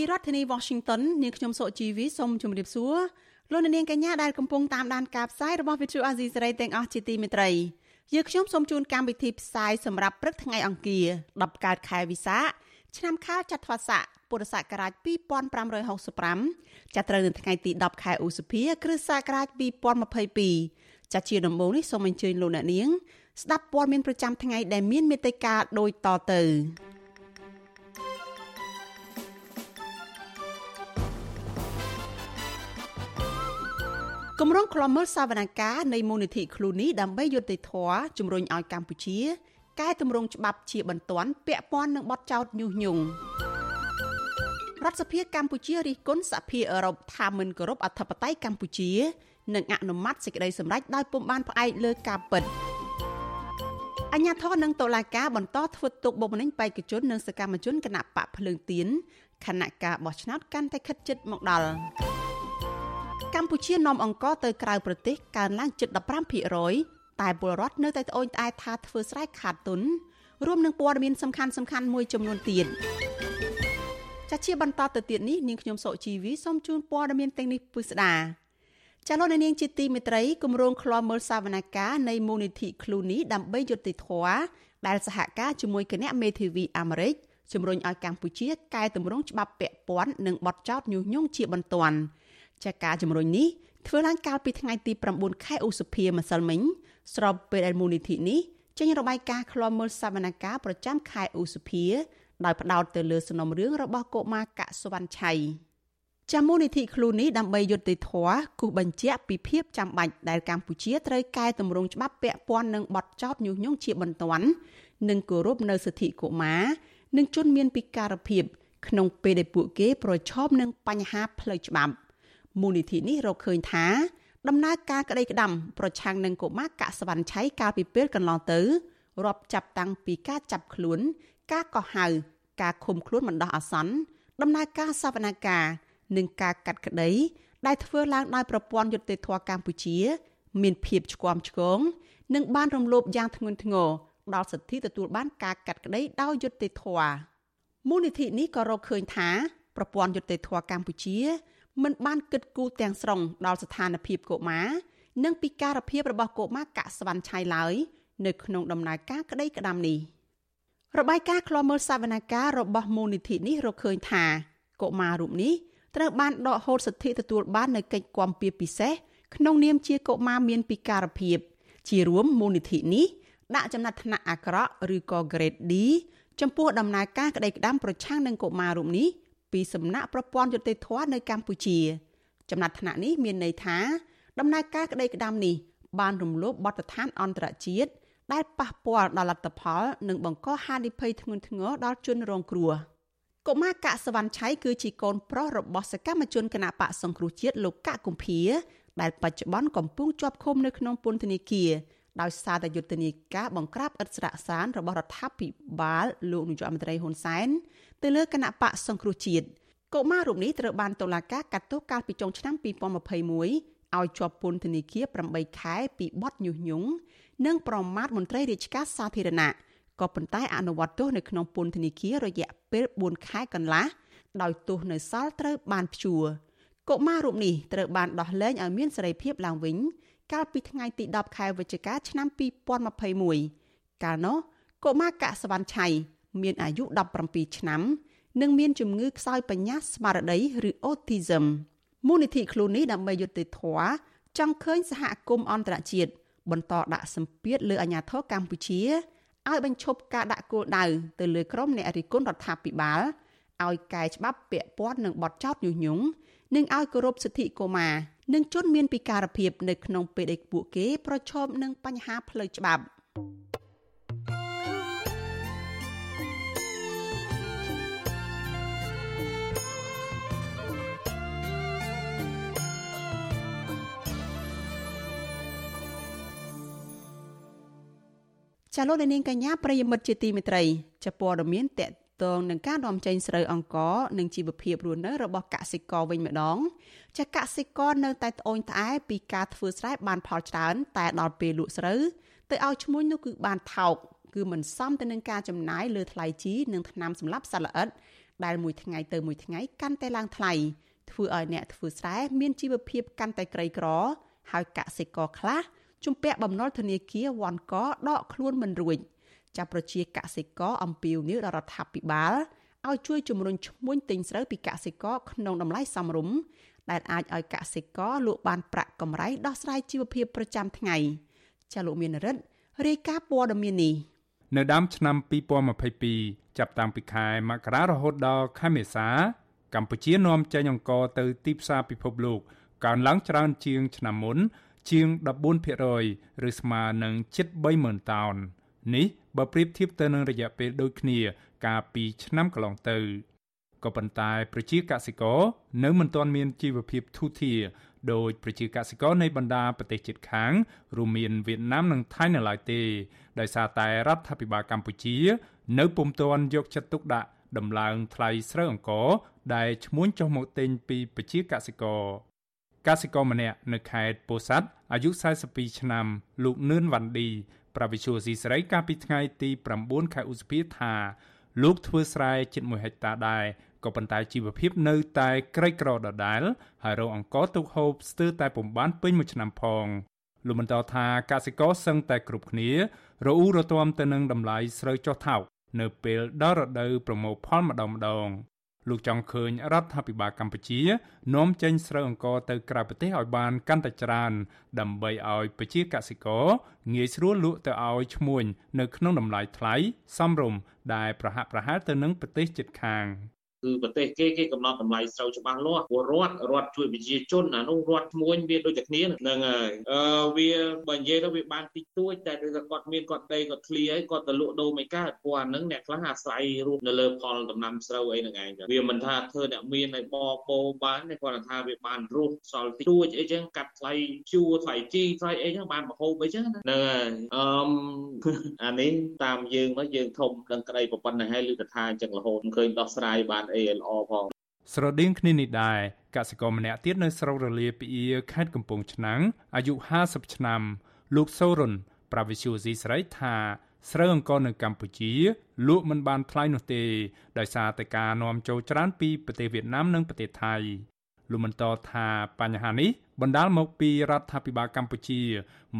ពីរដ្ឋធានី Washington នាងខ្ញុំសុជីវីសូមជម្រាបសួរលោកអ្នកនាងកញ្ញាដែលកំពុងតាមដានការផ្សាយរបស់ Vuthu Azizi Serai ទាំងអស់ជាទីមេត្រីយើងខ្ញុំសូមជូនកម្មវិធីផ្សាយសម្រាប់ព្រឹកថ្ងៃអង្គារ10កើតខែវិសាខឆ្នាំខាលចត្វាស័កពុរសករាជ2565ចាប់ត្រូវនៅថ្ងៃទី10ខែឧសភា គ្រិស្តសករាជ2022ចាជាដំបូងនេះសូមអញ្ជើញលោកអ្នកនាង ស្ដាប់ព័ត៌មានប្រចាំថ្ងៃដែលមានមេត្តាដូចតទៅ គម្រោងខ្លំមើលសវនកម្មនៃមូលនិធិខ្លួននេះដើម្បីយុត្តិធម៌ជំរុញឲ្យកម្ពុជាកែតម្រង់ច្បាប់ជាបន្ទាន់ពាក់ព័ន្ធនឹងបទចោទញុះញង់រដ្ឋសភាកម្ពុជារិះគន់សហភាពអឺរ៉ុបថាមិនគោរពអធិបតេយ្យកម្ពុជានិងអនុម័តសេចក្តីសម្រេចដោយពុំបានផ្អែកលើការពិតអញ្ញាធននិងតុលាការបន្តធ្វើទុកបុកម្នេញបេក្ខជននិងសកម្មជនគណៈបកភ្លើងទៀនខណៈការបោះឆ្នោតកាន់តែខិតជិតមកដល់ កម្ពុជានាំអង្គទៅក្រៅប្រទេសកើនឡើងជិត15%តែពលរដ្ឋនៅតែត្អូញត្អែថាធ្វើស្រែខាតទុនរួមនឹងព័ត៌មានសំខាន់សំខាន់មួយចំនួនទៀតចាជាបន្តទៅទៀតនេះនាងខ្ញុំសុជីវីសូមជូនព័ត៌មានទាំងនេះពិស្ដាចាលោកនាងជាទីមេត្រីគម្រោងឃ្លាំមើលសវនកម្មនៃមូលនិធិខ្លួននេះដើម្បីយុត្តិធម៌ដែលសហការជាមួយគណៈមេធាវីអាមេរិកជំរុញឲ្យកម្ពុជាកែតម្រង់ច្បាប់ពាក់ព័ន្ធនិងបទចោទញុះញង់ជាបន្ទាន់ ចាការជំរុញនេះធ្វើឡើងកាលពីថ្ងៃទី9ខែឧសភាម្សិលមិញស្របពេលដែលមូលនិធិនេះចេញរបាយការណ៍ឃ្លាំមើលសវនកម្មប្រចាំខែឧសភាដោយផ្ដោតទៅលើសំណុំរឿងរបស់កុមារកសវណ្ណឆៃចាំមូលនិធិខ្លួននេះដើម្បីយុត្តិធម៌គូសបញ្ជាក់ពីភាពចាំបាច់ដែលកម្ពុជាត្រូវកែតម្រង់ច្បាប់ពាក់ព័ន្ធនឹងបទចោទញុះញង់ជាបន្ទាន់និងគោរពនៅសិទ្ធិកុមារនិងជនមានពិការភាព ក្នុងពេលដែលពួកគេប្រឈមនឹងបញ្ហាផ្លូវច្បាប់ មូលនិធិនេះរកឃើញថាដំណើរការក្តីក្តាំប្រឆាំងនឹងកុមារកសវណ្ណឆៃកាលពីពេលកន្លងទៅរាប់ចាប់តាំងពីការចាប់ខ្លួន ការកោះហៅ ការឃុំខ្លួនបណ្ដោះអាសន្នដំណើរការសវនកម្មនិងការកាត់ក្តីដែលធ្វើឡើងដោយប្រព័ន្ធយុត្តិធម៌កម្ពុជា មានភាពឆ្គាំឆ្គងនិងបានរំលោភយ៉ាងធ្ងន់ធ្ងរដល់សិទ្ធិទទួលបានការកាត់ក្តីដោយយុត្តិធម៌មូលនិធិនេះក៏រកឃើញថាប្រព័ន្ធយុត្តិធម៌កម្ពុជា មិនបានគិតគូរទាំងស្រុងដល់ស្ថានភាពកុមារនិងពិការភាពរបស់កុមារកសវណ្ណឆៃឡើយនៅក្នុងដំណើរការក្តីក្តាំនេះរបាយការណ៍ឃ្លាំមើលសវនកម្មរបស់មូលនិធិនេះរកឃើញថាកុមាររូបនេះត្រូវបានដកហូតសិទ្ធិទទួលបាននៅកិច្ចគាំពៀពិសេសក្នុងនាមជាកុមារមានពិការភាព ជារួមមូលនិធិនេះដាក់ចំណាត់ថ្នាក់អាក្រក់ឬក៏ Grade D ចំពោះដំណើរការក្តីក្តាំប្រឆាំងនឹងកុមាររូបនេះ ពីសំណាក់ប្រព័ន្ធយុតិធធនៅកម្ពុជា ចំណាត់ថ្នាក់នេះមានន័យថាដំណើរការក្តីក្តាំនេះបានរំលោភបទដ្ឋានអន្តរជាតិដែលប៉ះពាល់ដល់លទ្ធផល និងបង្កហានិភ័យធ្ងន់ធ្ងរដល់ជនរងគ្រោះកុមារកសវណ្ណឆៃគឺជាកូនប្រុសរបស់សកម្មជនគណបកសង្គ្រោះជាតិលោកកកុម្ភាដែលបច្ចុប្បន្នកំពុងជាប់ឃុំនៅក្នុងពន្ធនាគារ ដោយសារតែយុទ្ធនាការបង្ក្រាបឥតស្រាកសានរបស់រដ្ឋាភិបាលលោកនាយករដ្ឋមន្ត្រីហ៊ុនសែនទៅលើគណៈបកសង្គ្រោះជាតិកុមាររូបនេះត្រូវបានតុលាការកាត់ទោសកាលពីចុងឆ្នាំ2021ឲ្យជាប់ពន្ធនាគារ8ខែពីបទញុះញង់និងប្រមាថមន្ត្រីរាជការសាធារណៈក៏ប៉ុន្តែអនុវត្តទោសនៅក្នុងពន្ធនាគាររយៈពេល4ខែកន្លះដោយទោសនៅសល់ត្រូវបានព្យួរកុមាររូបនេះត្រូវបានដោះលែងឲ្យមានសេរីភាពឡើងវិញ កាលពីថ្ងៃទី10ខែវិច្ឆិកាឆ្នាំ2021កាលនោះកុមារកសវណ្ណឆៃមានអាយុ17ឆ្នាំ និងមានជំងឺខ្សោយបញ្ញាស្មារតីឬ autism មូលនិធិខ្លួននេះដើម្បីយុត្តិធម៌ចង់ឃើញសហគមន៍អន្តរជាតិបន្តដាក់សម្ពាធលើអាជ្ញាធរកម្ពុជាឲ្យបញ្ឈប់ការដាក់គោលដៅទៅលើក្រុមអ្នករិះគន់រដ្ឋាភិបាលឲ្យកែច្បាប់ពាក់ព័ន្ធនឹងបទចោទញុះញង់ និងឲ្យគោរពសិទ្ធិកុមារនិងជនមានពិការភាពនៅក្នុងពេលដែលពួកគេប្រឈមនឹងបញ្ហាផ្លូវច្បាប់ាលោកនាងកញ្ញាប្រិយមិត្តជាទីមេត្រីចាព័ត៌មានតក តងនឹងការនាំចេញស្រូវអង្ករនិងជីវភាពរស់នៅរបស់កសិករវិញម្ដងចាកសិករនៅតែត្អូញត្អែពីការធ្វើស្រែបានផលច្រើន តែដល់ពេលលក់ស្រូវទៅឲ្យឈ្មួញនោះគឺបានថោកគឺមិនសមទៅនឹងការចំណាយលើថ្លៃជីនិងថ្នាំសម្លាប់សត្វល្អិតដែលមួយថ្ងៃទៅមួយថ្ងៃកាន់តែឡើងថ្លៃធ្វើឲ្យអ្នកធ្វើស្រែមានជីវភាពកាន់តែក្រីក្រ ហើយកសិករខ្លះជំពាក់បំណុលធនាគារវ៉ាន់កដកខ្លួនមិនរួច ចាប់ប្រជាកសិករអំពាវនាវដល់រដ្ឋាភិបាលឲ្យជួយជំរុញឈ្មួញទិញស្រូវពីកសិករក្នុងតម្លៃសមរម្យដែលអាចឲ្យកសិករលក់បានប្រាក់កម្រៃដោះស្រាយជីវភាពប្រចាំថ្ងៃចាលោកមានរិទ្ធរាយការណ៍ព័ត៌មាននេះនៅដើមឆ្នាំ2022ចាប់តាំងពីខែមករារហូតដល់ខែមេសា កម្ពុជានាំចេញអង្ករទៅទីផ្សារពិភពលោកកើនឡើងច្រើនជាងឆ្នាំមុនជាង14%ឬស្មើនឹងជិត30000តោននេះ បើប្រៀបធៀបទៅនឹងរយៈពេលដូចគ្នា កាលពីឆ្នាំកន្លងទៅក៏ប៉ុន្តែប្រជាកសិករនៅមិនទាន់មានជីវភាពធូរធារដោយប្រជាកសិករនៃបណ្ដាប្រទេសជិតខាងរួមមានវៀតណាមនិងថៃនៅឡើយទេដោយសារតែរដ្ឋាភិបាលកម្ពុជា នៅពុំទាន់យកចិត្តទុកដាក់ដំឡើងថ្លៃស្រូវអង្ករដែលឈ្មួញចុះមកទិញពីប្រជាកសិករកសិករម្នាក់នៅខេត្តពោធិ៍សាត់អាយុ42ឆ្នាំលោកនឿនវ៉ាន់ឌី ប្រាវិឈូស៊ីស្រីកាលពីថ្ងៃទី9ខែឧសភាថាលោកធ្វើស្រែជិត1ហិកតាដែរក៏ប៉ុន្តែជីវភាពនៅតែក្រីក្រដដែលហើយរកអង្គទុកហូបស្ទើរតែពុំបានពេញមួយឆ្នាំផងលោកបន្តថាកសិករសឹងតែគ្រប់គ្នារអ៊ូរទាំទៅនឹងតម្លៃស្រូវចុះថោកនៅពេលដល់រដូវប្រមូលផលម្ដងម្ដង លោកចង់ឃើញរដ្ឋាភិបាលកម្ពុជានាំចេញស្រូវអង្ករទៅក្រៅប្រទេសឲ្យបានកាន់តែច្រើន ដើម្បីឲ្យប្រជាកសិករងាយស្រួលលក់ទៅឲ្យឈ្មួញនៅក្នុងតម្លៃថ្លៃសមរម្យដែលប្រហាក់ប្រហែលទៅនឹងប្រទេសជិតខាង គឺប្រទេសគេគេកំណត់តម្លៃស្រូវច្បាស់លាស់ពលរដ្ឋរដ្ឋជួយប្រជាជនអានោះរដ្ឋឈ្មួញវាដូចតែគ្នាហ្នឹងហើយអឺវាបើនិយាយទៅវាបានតិចតួចតែគាត់មានគាត់ដីគាត់ឃ្លីហើយគាត់ទៅលក់ដូរមិនកើតព្រោះអាហ្នឹងអ្នកខ្លះអាស្រ័យរស់នៅលើផលដំណាំស្រូវអីហ្នឹងឯងវាមិនថាធ្វើអ្នកមានឲ្យបបោបានទេគាត់ថាវាបានរស់សល់តិចតួចអីចឹងកាត់ថ្លៃជួថ្លៃជីថ្លៃអីចឹងបានបហូបអីចឹងហ្នឹងហើយអឺអានេះតាមយើងមកយើងធំដឹងក្តីប្រប៉ុណ្ណេះហើយឬថាអញ្ចឹងរហូតឃើញដោះស្រាយបានអីឲ្យល្អផងស្រដៀងគ្នានេះដែរកសិករម្នាក់ទៀតនៅស្រុករលាពីអ៊ីខេត្តកំពង់ឆ្នាំងអាយុ50ឆ្នាំ លោកសូរុនប្រាវិសុយស៊ីស្រីថាស្រូវអង្ករនៅកម្ពុជាលក់មិនបានថ្លៃនោះទេដោយសារតែការនាំចូលច្រើនពីប្រទេសវៀតណាមនិងប្រទេសថៃ លោកបន្តថាបញ្ហានេះបណ្ដាលមកពីរដ្ឋាភិបាលកម្ពុជា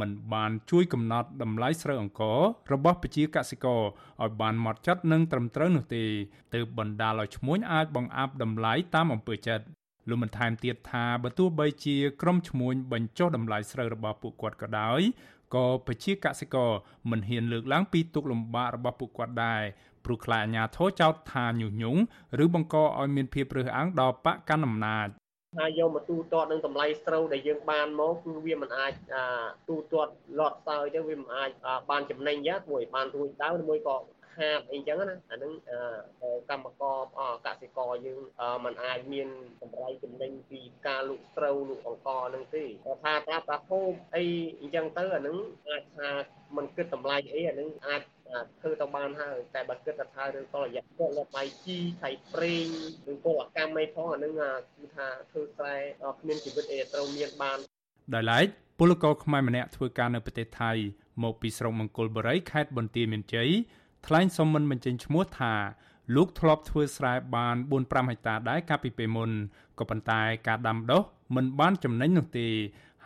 មិនបានជួយកំណត់តម្លៃស្រូវអង្កររបស់ប្រជាកសិករឲ្យបានហ្មត់ចត់និងត្រឹមត្រូវនោះទេទើបបណ្ដាលឲ្យឈ្មួញអាចបង្អាប់តម្លៃតាមអំពើចិត្តលោកបានថែមទៀតថាបើទោះបីជាក្រុមឈ្មួញបញ្ចុះតម្លៃស្រូវរបស់ពួកគាត់ក៏ដោយក៏ប្រជាកសិករមិនហ៊ានលើកឡើងពីទុកលំបាករបស់ពួកគាត់ដែរព្រោះខ្លាចអាញាធរចោទថាញុះញង់ឬបង្កឲ្យមានភាពរើសអើងដល់បកកណ្ដាលអំណាច ថាយកមកទូទាត់នឹងតម្លៃស្រូវដែលយើងបានមកគឺវាមិនអាចទូទាត់លាត់សើទៅវាមិនអាចបានចំណេញយ៉ាងមួយបានរួចដៅមួយក៏ខាតអីចឹងណាអានឹងកម្មករកសិករយើងมันអាចមានកម្រៃចំណេញពីការលក់ស្រូវលក់អង្ករនឹងទេថាប្រាប់ថាហូបអីអញ្ចឹងទៅអានឹងអាចថាมันគិតតម្លៃអីអានឹងអាច ធ្វើទៅបានហើយតែបើគិតទៅថារឿងតរយៈពលបៃជីថៃប្រេងឬពលកម្មអីផងអានឹងគឺថាធ្វើស្រែគ្មានជីវិតអីត្រូវមានបានដោយឡែកពលករខ្មែរម្នាក់ធ្វើការនៅប្រទេសថៃមកពីស្រុកមង្គលបុរីខេត្តបន្ទាយមានជ័យថ្លែងសុំមិនបញ្ចេញឈ្មោះថាលោកធ្លាប់ធ្វើស្រែបាន4-5ហិកតាដែរកាលពីពេលមុនក៏ប៉ុន្តែការដាំដុះមិនបានចំណេញនោះទេ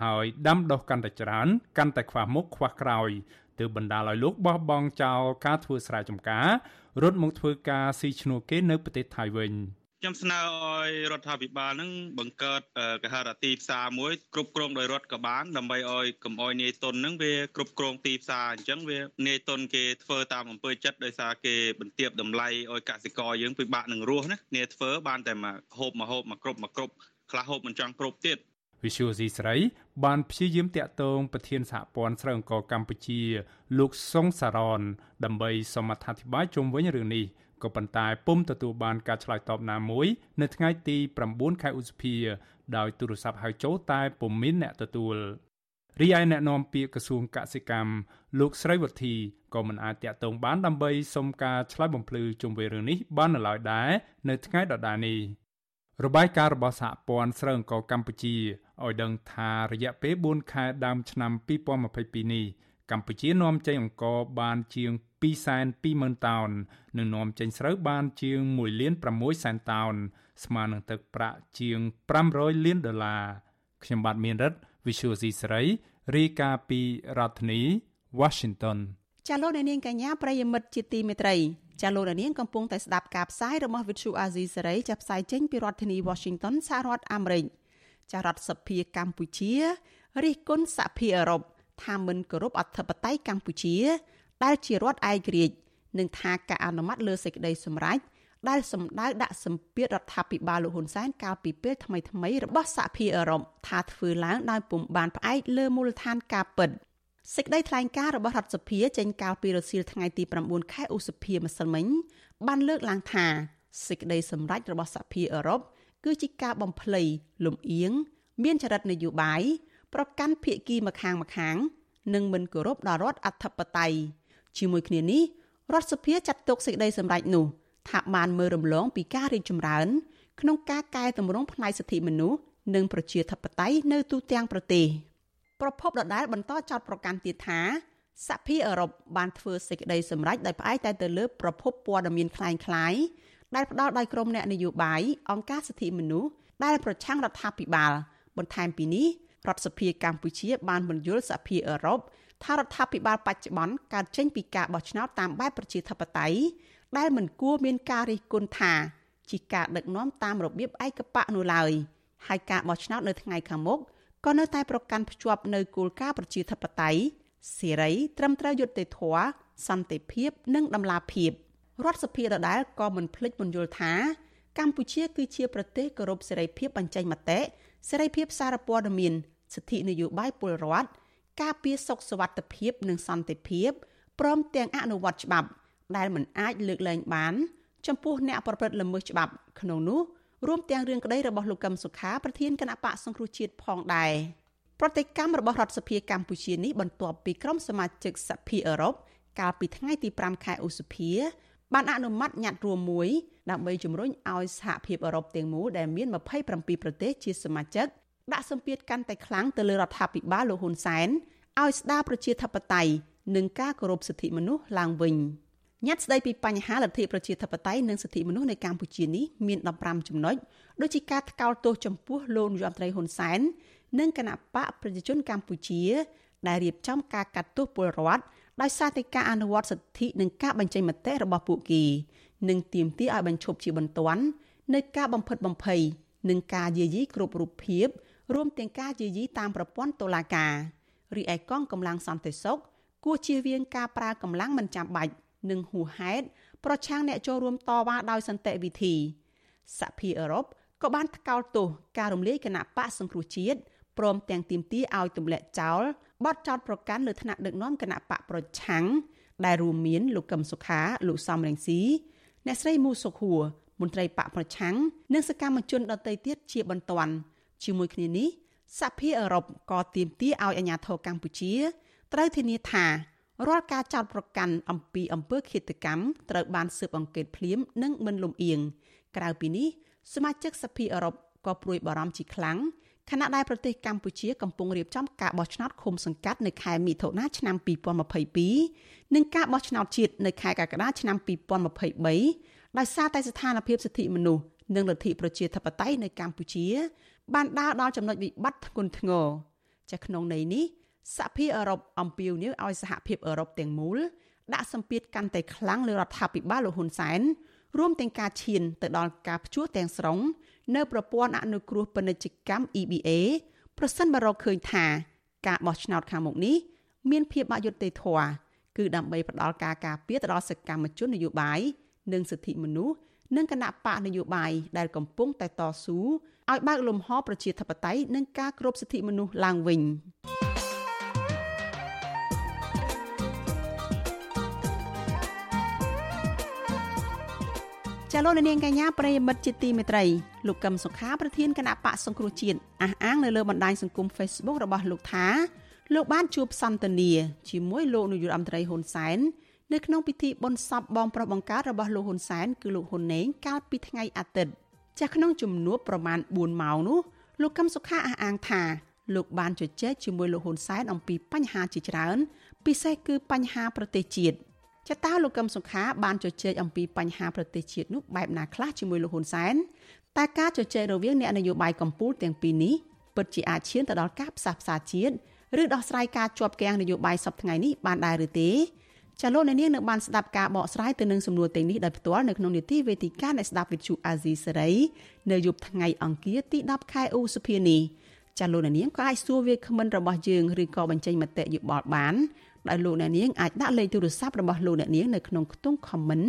ហើយដាំដុះកាន់តែច្រើន កាន់តែខ្វះមុខខ្វះក្រោយ ទើបបណ្ដាលឲ្យលោកបោះបង់ចោលការធ្វើស្រែចម្ការរត់មកធ្វើការស៊ីឈ្នួលគេនៅប្រទេសថៃវិញ។ខ្ញុំស្នើឲ្យរដ្ឋាភិបាលនឹងបង្កើតកហរទីផ្សារមួយគ្រប់គ្រងដោយរដ្ឋក៏បានដើម្បីឲ្យកុំឲ្យនាយទុននឹងវាគ្រប់គ្រងទីផ្សារអញ្ចឹងវានាយទុនគេធ្វើតាមអំពើចិត្តដោយសារគេបន្ទាបតម្លៃឲ្យកសិករយើងពិបាកនឹងរស់ណានាយធ្វើបានតែមកហូបមកហូបមកគ្រប់មកគ្រប់ខ្លះហូបមិនចង់គ្រប់ទៀត វិសុយស៊ីស្រីបានព្យាយាមតាក់ទងប្រធានសហព័ន្ធស្រូវអង្ករកម្ពុជា លោកសុងសារ៉នដើម្បីសូមអធិប្បាយជុំវិញរឿងនេះក៏ប៉ុន្តែពុំទទួលបានការឆ្លើយតបណាមួយ នៅថ្ងៃទី9ខែឧសភាដោយទូរស័ព្ទហៅចូលតែពុំមានអ្នកទទួលរីឯអ្នកនាំពាក្យក្រសួងកសិកម្មលោកស្រីវុធីក៏មិនអាចតាក់ទងបានដើម្បីសុំការឆ្លើយបំភ្លឺជុំវិញរឿងនេះបាននៅឡើយដែរនៅថ្ងៃដដែលនេះ របាយការណ៍របស់សហព័ន្ធស្រូវអង្ករកម្ពុជាឲ្យដឹងថារយៈពេល4ខែដើមឆ្នាំ2022នេះកម្ពុជានាំចេញអង្ករបានជាង220,000តោននិងនាំចេញស្រូវបានជាង1លាន6សែនតោនស្មើនឹងទឹកប្រាក់ជាង500លានដុល្លារខ្ញុំបាទមានរិទ្ធ Visual C សេរីរាយការណ៍ពីរដ្ឋធានី Washington ចាលោកនាងកញ្ញាប្រិយមិត្តជាទីមេត្រី ចាលោកនាងកំពុងតែស្ដាប់ការផ្សាយរបស់ Visual Asia សេរីចាប់ផ្សាយចេញពីរដ្ឋធានី Washington សហរដ្ឋអាមេរិកចារដ្ឋសភាកម្ពុជារិះគន់សហភាពអឺរ៉ុបថាមិនគោរពអធិបតេយ្យកម្ពុជា ដែលជារដ្ឋឯករាជ្យនិងថាការអនុម័តលើសេចក្តីសម្រេចដែលសម្ដៅដាក់សម្ពាធរដ្ឋាភិបាលលោកហ៊ុនសែនកាលពីពេលថ្មីៗរបស់សហភាពអឺរ៉ុបថាធ្វើឡើងដោយពុំបានផ្អែកលើមូលដ្ឋានការពិត សេចក្តីថ្លែងការណ៍របស់រដ្ឋសភាចេញកាលពីរសៀលថ្ងៃទី9ខែឧសភាម្សិលមិញបានលើកឡើងថាសេចក្តីសម្រេចរបស់សហភាពអឺរ៉ុបគឺជាការបំភ្លៃលំអៀងមានចរិតនយោបាយប្រកាន់ភៀកគីម្ខាងម្ខាង និងមិនគោរពដល់រដ្ឋអធិបតេយ្យជាមួយគ្នានេះរដ្ឋសភាចាត់ទុកសេចក្តីសម្រេចនោះថាបានមើលរំលងពីការរីកចម្រើន ក្នុងការកែតម្រង់ផ្នែកសិទ្ធិមនុស្សនិងប្រជាធិបតេយ្យនៅទូទាំងប្រទេស ប្រពន្ធដដែលបន្តចោទប្រកាន់ទៀតថាសហភាពអឺរ៉ុបបានធ្វើសេចក្តីសម្រេចដោយផ្អែកតែទៅលើប្រភពព័ត៌មានคล้ายៗដែលផ្ដល់ដោយក្រុមអ្នកនយោបាយអង្គការសិទ្ធិមនុស្សដែលប្រឆាំងរដ្ឋាភិបាលបន្ថែមពីនេះរដ្ឋសភាកម្ពុជាបានបញ្យល់សហភាពអឺរ៉ុបថារដ្ឋាភិបាលបច្ចុប្បន្នកើតចេញពីការបោះឆ្នោតតាមបែបប្រជាធិបតេយ្យដែលមិនគួរមានការរិះគន់ថាជាការដឹកនាំតាមរបៀបឯកបៈនោះឡើយហើយការបោះឆ្នោតនៅថ្ងៃខាងមុខ ក៏នៅតែប្រកាន់ភ្ជាប់នៅគោលការណ៍ប្រជាធិបតេយ្យសេរីត្រឹមត្រូវយុត្តិធម៌សន្តិភាព និងតម្លាភាពរដ្ឋសភាដដែលក៏មិនភ្លេចពន្យល់ថាកម្ពុជាគឺជាប្រទេសគោរពសេរីភាពបញ្ចេញមតិសេរីភាពសារព័ត៌មានសិទ្ធិនយោបាយពលរដ្ឋការពារសុខសុវត្ថិភាព និងសន្តិភាពព្រមទាំងអនុវត្តច្បាប់ ដែលមិនអាចលើកលែងបាន ចំពោះអ្នកប្រព្រឹត្តល្មើសច្បាប់ក្នុងនោះ រួមទាំងរឿងក្តីរបស់លោកកឹមសុខាប្រធានគណៈបកសង្គ្រោះជាតិផងដែរប្រតិកម្មរបស់រដ្ឋសភាកម្ពុជានេះបន្ទាប់ពីក្រុមសមាជិកសភាអឺរ៉ុបកាលពីថ្ងៃទី5ខែឧសភាបានអនុម័តញត្តិរួមមួយដើម្បីជំរុញឲ្យសហភាពអឺរ៉ុបទាំងមូលដែលមាន27ប្រទេសជាសមាជិកដាក់សម្ពាធកាន់តែខ្លាំងទៅលើរដ្ឋាភិបាលលោកហ៊ុនសែនឲ្យស្ដារប្រជាធិបតេយ្យនិងការគោរពសិទ្ធិមនុស្សឡើងវិញ។ ញត្តិស្ដីពីបញ្ហាលទ្ធិប្រជាធិបតេយ្យនិងសិទ្ធិមនុស្សនៅកម្ពុជានេះមាន15ចំណុចដូចជាការថ្កោលទោសចំពោះលោកនាយរដ្ឋមន្ត្រីហ៊ុនសែននិងគណៈបកប្រជាជនកម្ពុជា ដែលរៀបចំការកាត់ទោសពលរដ្ឋដោយសារតែការអនុវត្តសិទ្ធិនិងការបញ្ចេញមតិរបស់ពួកគេនិងទាមទារឲ្យបញ្ឈប់ជាបន្ទាន់នៅការបំផិតបំភ័យនិងការយាយីគ្រប់រូបភាពរួមទាំងការយាយីតាមប្រព័ន្ធតុលាការរីឯកងកម្លាំងសន្តិសុខគួរជៀសវាងការប្រើកម្លាំងមិនចាំបាច់ និងហួសហេតុប្រឆាំងអ្នកចូលរួមតវ៉ាដោយសន្តិវិធីសហភាពអឺរ៉ុបក៏បានថ្កោលទោសការរំលាយគណៈបកសង្គ្រោះជាតិព្រមទាំងទាមទារឲ្យទម្លាក់ចោលបទចោទប្រកាន់លើថ្នាក់ដឹកនាំគណៈបកប្រឆាំងដែលរួមមានលោកកឹមសុខាលោកសំរងស៊ីអ្នកស្រីមូសុខួរមន្ត្រីបកប្រឆាំងនិងសកម្មជនដទៃទៀតជាបន្ទាន់ជាមួយគ្នានេះសហភាពអឺរ៉ុបក៏ទាមទារឲ្យអាជ្ញាធរកម្ពុជាត្រូវធានាថា រាល់ការចោទប្រកាន់អំពីអំពើឃាតកម្មត្រូវបានស៊ើបអង្កេតភ្លាមនិងមិនលំអៀងក្រៅពីនេះសមាជិកសភាអឺរ៉ុបក៏ព្រួយបារម្ភជាខ្លាំងខណៈដែលប្រទេសកម្ពុជាកំពុងរៀបចំការបោះឆ្នោតឃុំសង្កាត់នៅខែមិថុនាឆ្នាំ2022និងការបោះឆ្នោតជាតិនៅខែកក្កដាឆ្នាំ2023ដោយសារតែស្ថានភាពសិទ្ធិមនុស្សនិងលទ្ធិប្រជាធិបតេយ្យនៅកម្ពុជា បានដើរដល់ចំណុចវិបត្តិធ្ងន់ធ្ងរចាក្នុងន័យនេះ សហភាពអឺរ៉ុបអំពាវនាវឲ្យសហភាពអឺរ៉ុបទាំងមូលដាក់សម្ពាធកាន់តែខ្លាំងលើរដ្ឋាភិបាលលោកហ៊ុនសែនរួមទាំងការឈានទៅដល់ការផ្ជួសទាំងស្រុងនៅប្រព័ន្ធអនុគ្រោះពាណិជ្ជកម្ម EBA ប្រសិនបើរកឃើញថា ការបោះឆ្នោតខាងមុខនេះមានភាពអយុត្តិធម៌គឺដើម្បីផ្ដល់ការការពារទៅដល់សកម្មជននយោបាយនិងសិទ្ធិមនុស្សនិងគណៈបកនយោបាយដែលកំពុងតែតស៊ូឲ្យបើកលំហប្រជាធិបតេយ្យនិងការគោរពសិទ្ធិមនុស្សឡើងវិញ។ ចាលោកនាងកញ្ញាប្រិយមិត្តជាទីមេត្រីលោកកឹមសុខាប្រធានគណៈបកសង្គ្រោះជាតិអះអាងនៅលើបណ្ដាញសង្គម Facebook របស់លោកថាលោកបានជួបសន្ទនាជាមួយលោកនាយករដ្ឋមន្ត្រីហ៊ុនសែននៅក្នុងពិធីបុណ្យសពបងប្រុសបង្កើតរបស់លោកហ៊ុនសែនគឺលោកហ៊ុនណេងកាលពីថ្ងៃអាទិត្យចាស់ក្នុងជំនួបប្រមាណ4ម៉ោងនោះលោកកឹមសុខាអះអាងថាលោកបានជជែកជាមួយលោកហ៊ុនសែនអំពីបញ្ហាជាច្រើន ពិសេសគឺបញ្ហាប្រទេសជាតិ ចតាលោកកឹមសុខាបានជជែកអំពីបញ្ហាប្រទេសជាតិនោះបែបណាខ្លះជាមួយលោកហ៊ុនសែនតែការជជែករវាងអ្នកនយោបាយកម្ពុជាទាំងពីរនេះពិតជាអាចឈានទៅដល់ការផ្សះផ្សាជាតិឬដោះស្រាយការជាប់គាំងនយោបាយសពថ្ងៃនេះបានដែរឬទេចាលោកអ្នកនាងនៅបានស្ដាប់ការបកស្រាយទៅនឹងសំណួរទាំងនេះដោយផ្ទាល់នៅក្នុងនីតិវេទិកានៃស្ដាប់វិទ្យុអាស៊ីសេរីនៅយប់ថ្ងៃអង្គារទី10ខែឧសភានេះចាលោកអ្នកនាងក៏អាចសួរវាគ្មិនរបស់យើងឬក៏បញ្ចេញមតិយោបល់បាន ដោយលោកអ្នកនាងអាចដាក់លេខទូរស័ព្ទរបស់លោកអ្នកនាងនៅក្នុងខ្ទង់ comment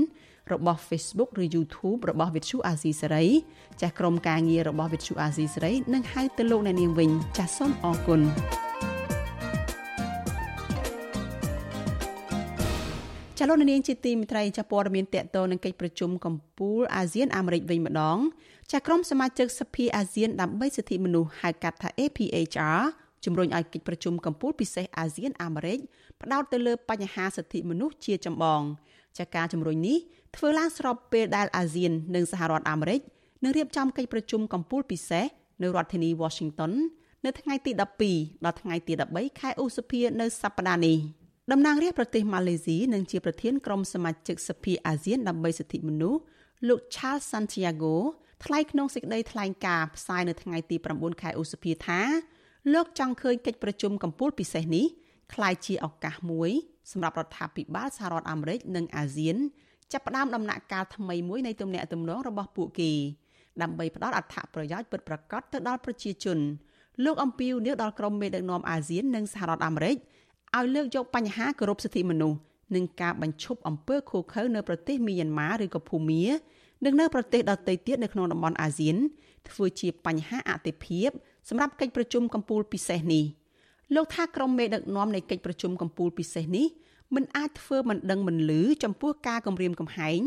របស់ Facebook ឬ YouTube របស់ Vithu Azizi Saray ចាស់ក្រុមការងាររបស់ Vithu Azizi Saray នឹងហៅទៅលោកអ្នកនាងវិញចាសសូមអរគុណចលនានាងជាទីមិត្តរីចាព័ត៌មានតកតនឹងកិច្ចប្រជុំកំពូលអាស៊ានអាមេរិកវិញម្ដងចាក្រុមសមាជិកសភាអាស៊ានដើម្បីសិទ្ធិមនុស្សហៅកាត់ថា APHR ជំរុញឲ្យកិច្ចប្រជុំកំពូលពិសេសអាស៊ានអាមេរិក ផ្ដោតទៅលើបញ្ហាសិទ្ធិមនុស្សជាចម្បងចាការជំរុញនេះធ្វើឡើងស្របពេលដែលអាស៊ាននិងសហរដ្ឋអាមេរិកនឹងរៀបចំកិច្ចប្រជុំកំពូលពិសេសនៅរដ្ឋធានី Washington នៅថ្ងៃទី12ដល់ថ្ងៃទី13ខែឧសភានៅសប្តាហ៍នេះតំណាងរាស្ត្រប្រទេសម៉ាឡេស៊ីនិងជាប្រធានក្រុមសមាជិកសភាអាស៊ានដើម្បីសិទ្ធិមនុស្សលោក Charles Santiago ថ្លែងក្នុងសេចក្តីថ្លែងការណ៍ផ្សាយនៅថ្ងៃទី9ខែឧសភាថាលោកចង់ឃើញកិច្ចប្រជុំកំពូលពិសេសនេះ คล้ายជាឱកាសមួយសម្រាប់រដ្ឋាភិបាលសហរដ្ឋអាមេរិកនិងអាស៊ានចាប់ផ្ដើមដំណាក់កាលថ្មីមួយនៃទំនាក់ទំនងរបស់ពួកគេដើម្បីផ្ដល់អត្ថប្រយោជន៍ពិតប្រាកដទៅដល់ប្រជាជនលោកអំពីវនីវដល់ក្រុមមេដឹកនាំអាស៊ាននិងសហរដ្ឋអាមេរិកឲ្យលើកយកបញ្ហាគោរពសិទ្ធិមនុស្សនិងការបញ្ឈប់អំពើឃោរឃៅនៅប្រទេសមីយ៉ាន់ម៉ាឬក៏ភូមានិងនៅប្រទេសដទៃទៀតនៅក្នុងតំបន់អាស៊ានធ្វើជាបញ្ហាអតិភិបសម្រាប់កិច្ចប្រជុំកំពូលពិសេសនេះ លោកថាក្រុមមេដឹកនាំនៃកិច្ចប្រជុំកំពូលពិសេសនេះមិនអាចធ្វើមិនដឹងមិនលឺចំពោះការគម្រាមកំហែង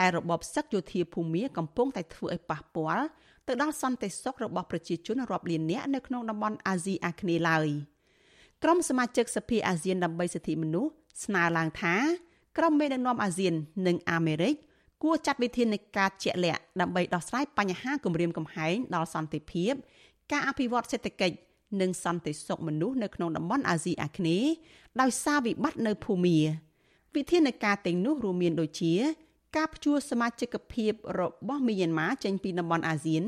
ដែលរបបសឹកយោធាភូមាកំពុងតែធ្វើឲ្យប៉ះពាល់ទៅដល់សន្តិសុខរបស់ប្រជាជនរាប់លាននាក់នៅក្នុងតំបន់អាស៊ីអាគ្នេយ៍ឡើយក្រុមសមាជិកសភាអាស៊ានដើម្បីសិទ្ធិមនុស្សស្នើឡើងថាក្រុមមេដឹកនាំអាស៊ាននិងអាមេរិកគួរចាត់វិធានការជាក់លាក់ដើម្បីដោះស្រាយបញ្ហាគម្រាមកំហែងដល់សន្តិភាព ការអភិវឌ្ឍសេដ្ឋកិច្ច និងសន្តិសុខមនុស្សនៅក្នុងតំបន់អាស៊ីអាគ្នេយ៍ដោយសារវិបត្តិនៅភូមា វិធានការទាំងនោះរួមមានដូចជា ការព្យួរសមាជិកភាពរបស់មីយ៉ាន់ម៉ាចេញពីតំបន់អាស៊ាន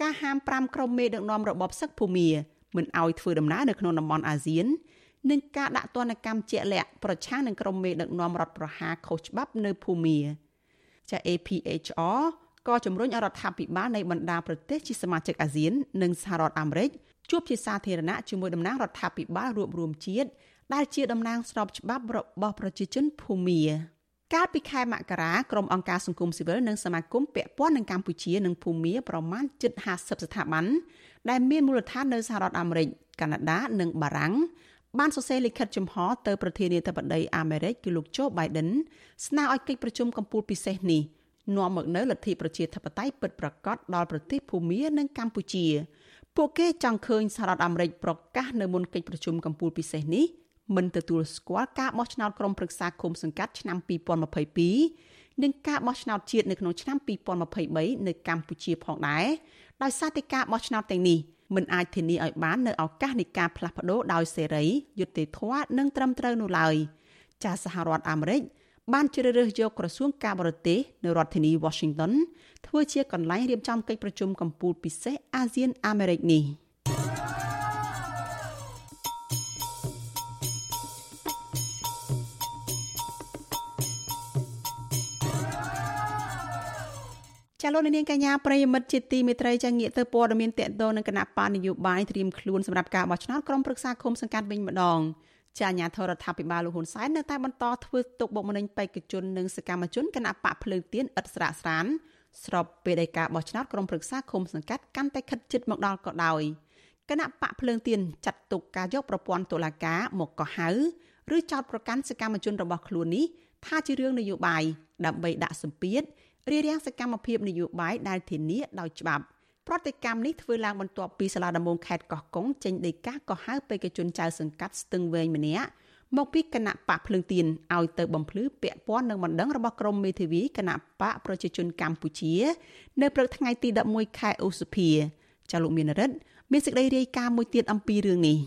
ការហាម5ក្រុមមេដឹកនាំរបបសឹកភូមាមិនឲ្យធ្វើដំណើរនៅក្នុងតំបន់អាស៊ាននិងការដាក់ទណ្ឌកម្មជាក់លាក់ប្រឆាំងនឹងក្រុមមេដឹកនាំរដ្ឋប្រហារខុសច្បាប់នៅភូមាចា APHR ក៏ជំរុញឲ្យរដ្ឋាភិបាលនៃបណ្ដាប្រទេសជាសមាជិកអាស៊ាន និងសហរដ្ឋអាមេរិក ជួបជាសាធារណៈជាមួយតំណាងរដ្ឋាភិបាលរួមរួមជាតិដែលជាតំណាងស្របច្បាប់របស់ប្រជាជនភូមាកាលពីខែមករាក្រុមអង្គការសង្គមស៊ីវិលនិងសមាគមពាក់ព័ន្ធនឹងកម្ពុជានិងភូមាប្រមាណជិត50ស្ថាប័នដែលមានមូលដ្ឋាននៅសហរដ្ឋអាមេរិកកាណាដានិងបារាំងបានសរសេរលិខិតចំហទៅប្រធានាធិបតីអាមេរិកគឺលោកโจ Biden ស្នើឲ្យកិច្ចប្រជុំកំពូលពិសេសនេះនាំមកនូវលទ្ធិប្រជាធិបតេយ្យពិតប្រាកដដល់ប្រទេសភូមានិងកម្ពុជា។ ពួកគេចង់ឃើញសហរដ្ឋអាមេរិកប្រកាសនៅមុនកិច្ចប្រជុំកំពូលពិសេសនេះមិនទទួលស្គាល់ការបោះឆ្នោតក្រុមប្រឹក្សាគុំសង្កាត់ឆ្នាំ2022និងការបោះឆ្នោតជាតិនៅក្នុងឆ្នាំ2023នៅកម្ពុជាផងដែរដោយសារតែការបោះឆ្នោតទាំងនេះមិនអាចធានាឲ្យបាននៅឱកាសនៃការផ្លាស់ប្ដូរដោយសេរីយុត្តិធម៌និងត្រឹមត្រូវនោះឡើយចាសហរដ្ឋអាមេរិក បានជ្រើសរើសយកក្រសួងការបរទេសនៅរដ្ឋធានី Washington ធ្វើជាកន្លែងរៀបចំកិច្ចប្រជុំកំពូលពិសេសអាស៊ានអាមេរិកនេះចាលោកនាងកញ្ញាប្រិយមិត្តជាទីមេត្រីចាងាកទៅព័ត៌មានតកតនឹងគណៈបញ្ញយោបាយត្រៀមខ្លួនសម្រាប់ការបោះឆ្នោតក្រុមប្រឹក្សាឃុំសង្កាត់វិញម្ដង ជាអាញាធរដ្ឋាភិបាលលោកហ៊ុនសែននៅតែបន្តធ្វើទុកបុកម្នេញបេក្ខជននិងសកម្មជនគណៈបកភ្លើងទៀនឥតស្រាកស្រានស្របពេលដែលការបោះឆ្នោតក្រុមប្រឹក្សាឃុំសង្កាត់កាន់តែខិតជិតមកដល់ក៏ដោយគណៈបកភ្លើងទៀនចាត់ទុកការយកប្រព័ន្ធតុលាការមកកោះហៅឬចោទប្រកាន់សកម្មជនរបស់ខ្លួននេះថាជារឿងនយោបាយដើម្បីដាក់សម្ពាធរារាំងសកម្មភាពនយោបាយដែលធានាដោយច្បាប់ ប្រតិកម្មនេះធ្វើឡើងបន្ទាប់ពីសាលាដំបងខេត្តកោះកុងចេញដីកាកោះហៅបេក្ខជនចៅសង្កាត់ស្ទឹងវែងម្នាក់មកពីគណៈបកភ្លើងទៀនឲ្យទៅបំភ្លឺពាក់ព័ន្ធនឹងបណ្ដឹងរបស់ក្រមមេធាវីគណៈបកប្រជាជនកម្ពុជា នៅព្រឹកថ្ងៃទី11ខែឧសភាចាលោកមានរិទ្ធមានសេចក្តីរាយការណ៍មួយទៀតអំពីរឿងនេះ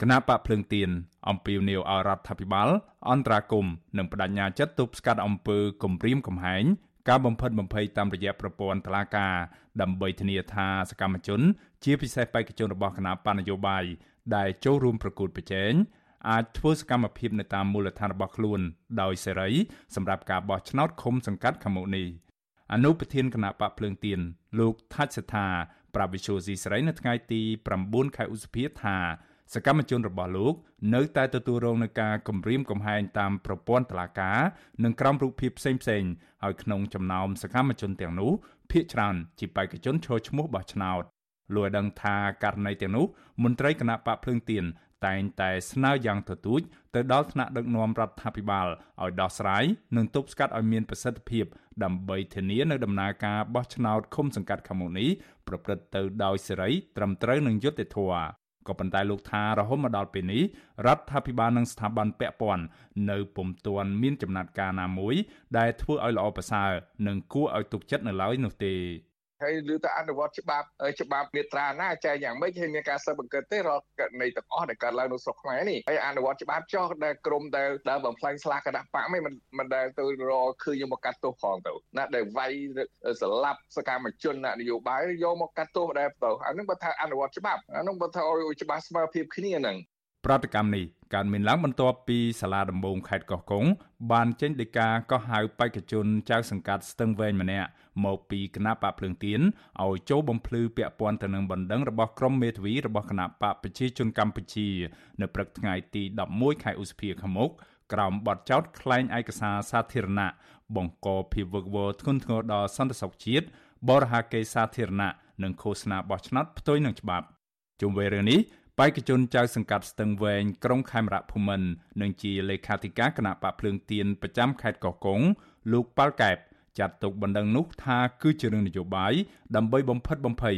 គណៈបកភ្លើងទៀនអំពីនីវអរដ្ឋាភិបាល អន្តរាគមនិងបដញ្ញាចិត្តទប់ស្កាត់អំពើគំរាមកំហែង ការបំផិតបំភ័យតាមរយៈប្រព័ន្ធតុលាការដើម្បីធានាថាសកម្មជន ជាពិសេសបេក្ខជនរបស់គណៈបណ្ឌនយោបាយដែលចូលរួមប្រកួតប្រជែងអាចធ្វើសកម្មភាពនៅតាមមូលដ្ឋានរបស់ខ្លួនដោយសេរីសម្រាប់ការបោះឆ្នោតឃុំសង្កាត់ខាងមុខនេះអនុប្រធានគណៈបកភ្លើងទៀនលោកថាច់សថាប្រាវិជូស៊ីស្រីនៅថ្ងៃទី9ខែឧសភាថា សកម្មជនរបស់លោកនៅតែទទួលរងនឹងការគំរាមកំហែងតាមប្រព័ន្ធតុលាការនិងក្រមរូបភាពផ្សេងៗហើយក្នុងចំណោមសកម្មជនទាំងនោះភាគច្រើនជាបេក្ខជនឈរឈ្មោះបោះឆ្នោតលោកឲ្យដឹងថាករណីទាំងនោះមន្ត្រីគណៈបកភ្លើងទៀនតែងតែស្នើយ៉ាងទទូចទៅដល់ថ្នាក់ដឹកនាំរដ្ឋាភិបាលឲ្យដោះស្រាយនិងទប់ស្កាត់ឲ្យមានប្រសិទ្ធភាពដើម្បីធានានៅដំណើរការបោះឆ្នោតឃុំសង្កាត់ខាងមុខនេះប្រព្រឹត្តទៅដោយសេរីត្រឹមត្រូវនិងយុត្តិធម៌ ក៏ប៉ុន្តែលោកថារហូតមកដល់ពេលនេះរដ្ឋាភិបាលនិងស្ថាប័នពាក់ព័ន្ធនៅពុំទាន់មានចំណាត់ការណាមួយដែលធ្វើឲ្យល្អប្រសើរនិងគួរឲ្យទុកចិត្តនៅឡើយនោះទេ ហើយឬទៅអនុវត្តច្បាប់ច្បាប់មេត្រាណាចែកយ៉ាងម៉េចហើយមានការស៊ើបអង្កេតទេរកករណីទាំងអស់ដែលកើតឡើងនៅស្រុកខ្មែរនេះហើយអនុវត្តច្បាប់ចោះដែលក្រមដែលដែលបំផ្លាញស្លាកគណៈបកមិនមិនដែលទៅរកឃើញយកមកកាត់ទោសផងទៅណាដែលវាយស្លាប់សកម្មជននយោបាយយកមកកាត់ទោសដែរទៅអានឹងបើថាអនុវត្តច្បាប់អានឹងបើថាឲ្យច្បាស់ស្មើភាពគ្នាហ្នឹងប្រតិកម្មនេះកើតមានឡើងបន្ទាប់ពីសាលាដំបងខេត្តកោះកុងបានចេញដីកាកោះហៅបេក្ខជនចៅសង្កាត់ស្ទឹងវែងម្នាក់ មកពីគណៈបកភ្លើងទៀនឲ្យចូលបំភ្លឺពាក់ព័ន្ធទៅនឹងបណ្ដឹងរបស់ក្រុមមេធាវីរបស់គណៈបកប្រជាជនកម្ពុជា នៅព្រឹកថ្ងៃទី11ខែឧសភាខាងមុខក្រោមបទចោទក្លែងឯកសារសាធារណៈបង្កភាពវឹកវរធ្ងន់ធ្ងរដល់សន្តិសុខជាតិបរិហាកេសាធារណៈនិងឃោសនាបោះឆ្នោតផ្ទុយនឹងច្បាប់ជុំវិញរឿងនេះបេក្ខជនចៅសង្កាត់ស្ទឹងវែងក្រុងខេមរៈភូមិន្ទនិងជាលេខាធិការគណៈបកភ្លើងទៀនប្រចាំខេត្តកោះកុងលោកប៉ាល់កែប ចាត់ទុកបណ្ដឹងនោះថាគឺជារឿងនយោបាយដើម្បីបំផិតបំភ័យ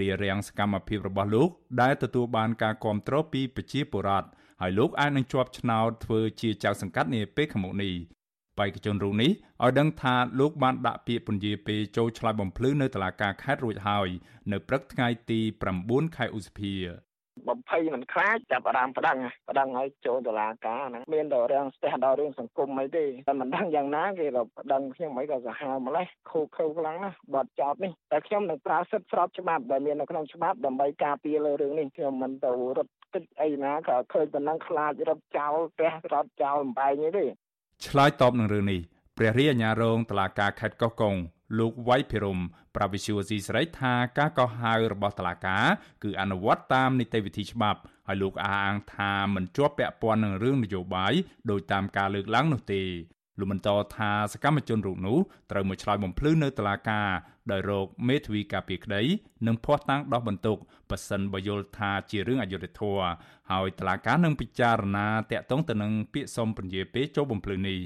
រារាំងសកម្មភាពរបស់លោក ដែលទទួលបានការគាំទ្រពីប្រជាពលរដ្ឋហើយលោកអាចនឹងជាប់ឆ្នោតធ្វើជាចៅសង្កាត់នាពេលខាងមុខនេះបេក្ខជនរូបនេះឲ្យដឹងថាលោកបានដាក់ពាក្យពន្យាពេលចូលឆ្លើយបំភ្លឺនៅតុលាការខេត្តរួចហើយ នៅព្រឹកថ្ងៃទី9ខែឧសភា បំភ័យមិនខ្លាចចាប់អារម្មណ៍ប្តឹងប្តឹងឲ្យចូលតុលាការហ្នឹងមានដល់រឿងស្ទះដល់រឿងសង្គមអីទេតែមិនដឹងយ៉ាងណាគេក៏ប្តឹងខ្ញុំអីក៏សាហាវម្លេះខូខើខ្លាំងណាស់បាត់ចោតនេះតែខ្ញុំនឹងប្រើសិទ្ធិស្របច្បាប់ដែលមាននៅក្នុងច្បាប់ដើម្បីការពារលើរឿងនេះខ្ញុំមិនទៅរត់ទឹកអីណាក៏ឃើញប៉ុណ្ណឹងខ្លាចរត់ចោលផ្ទះរត់ចោលបំបែងនេះទេឆ្លើយតបនឹងរឿងនេះព្រះរាជអាជ្ញារងតុលាការខេត្តកោះកុង លោកវៃភិរមប្រាវិសុវស៊ីស្រីថាការកោះហៅរបស់តុលាការគឺអនុវត្តតាមនីតិវិធីច្បាប់ហើយលោកអះអាងថាមិនជាប់ពាក់ព័ន្ធនឹងរឿងនយោបាយដោយតាមការលើកឡើងនោះទេលោកបន្តថាសកម្មជនរូបនោះត្រូវមកឆ្លើយបំភ្លឺនៅតុលាការដោយរកមេធាវីការពារក្តីនិងភ័ស្តុតាងដោះបន្ទុកប៉ះសិនបើយល់ថាជារឿងអយុត្តិធម៌ហើយតុលាការនឹងពិចារណាតាក់ទងទៅនឹងពាក្យសុំពន្យាពេលចូលបំភ្លឺនេះ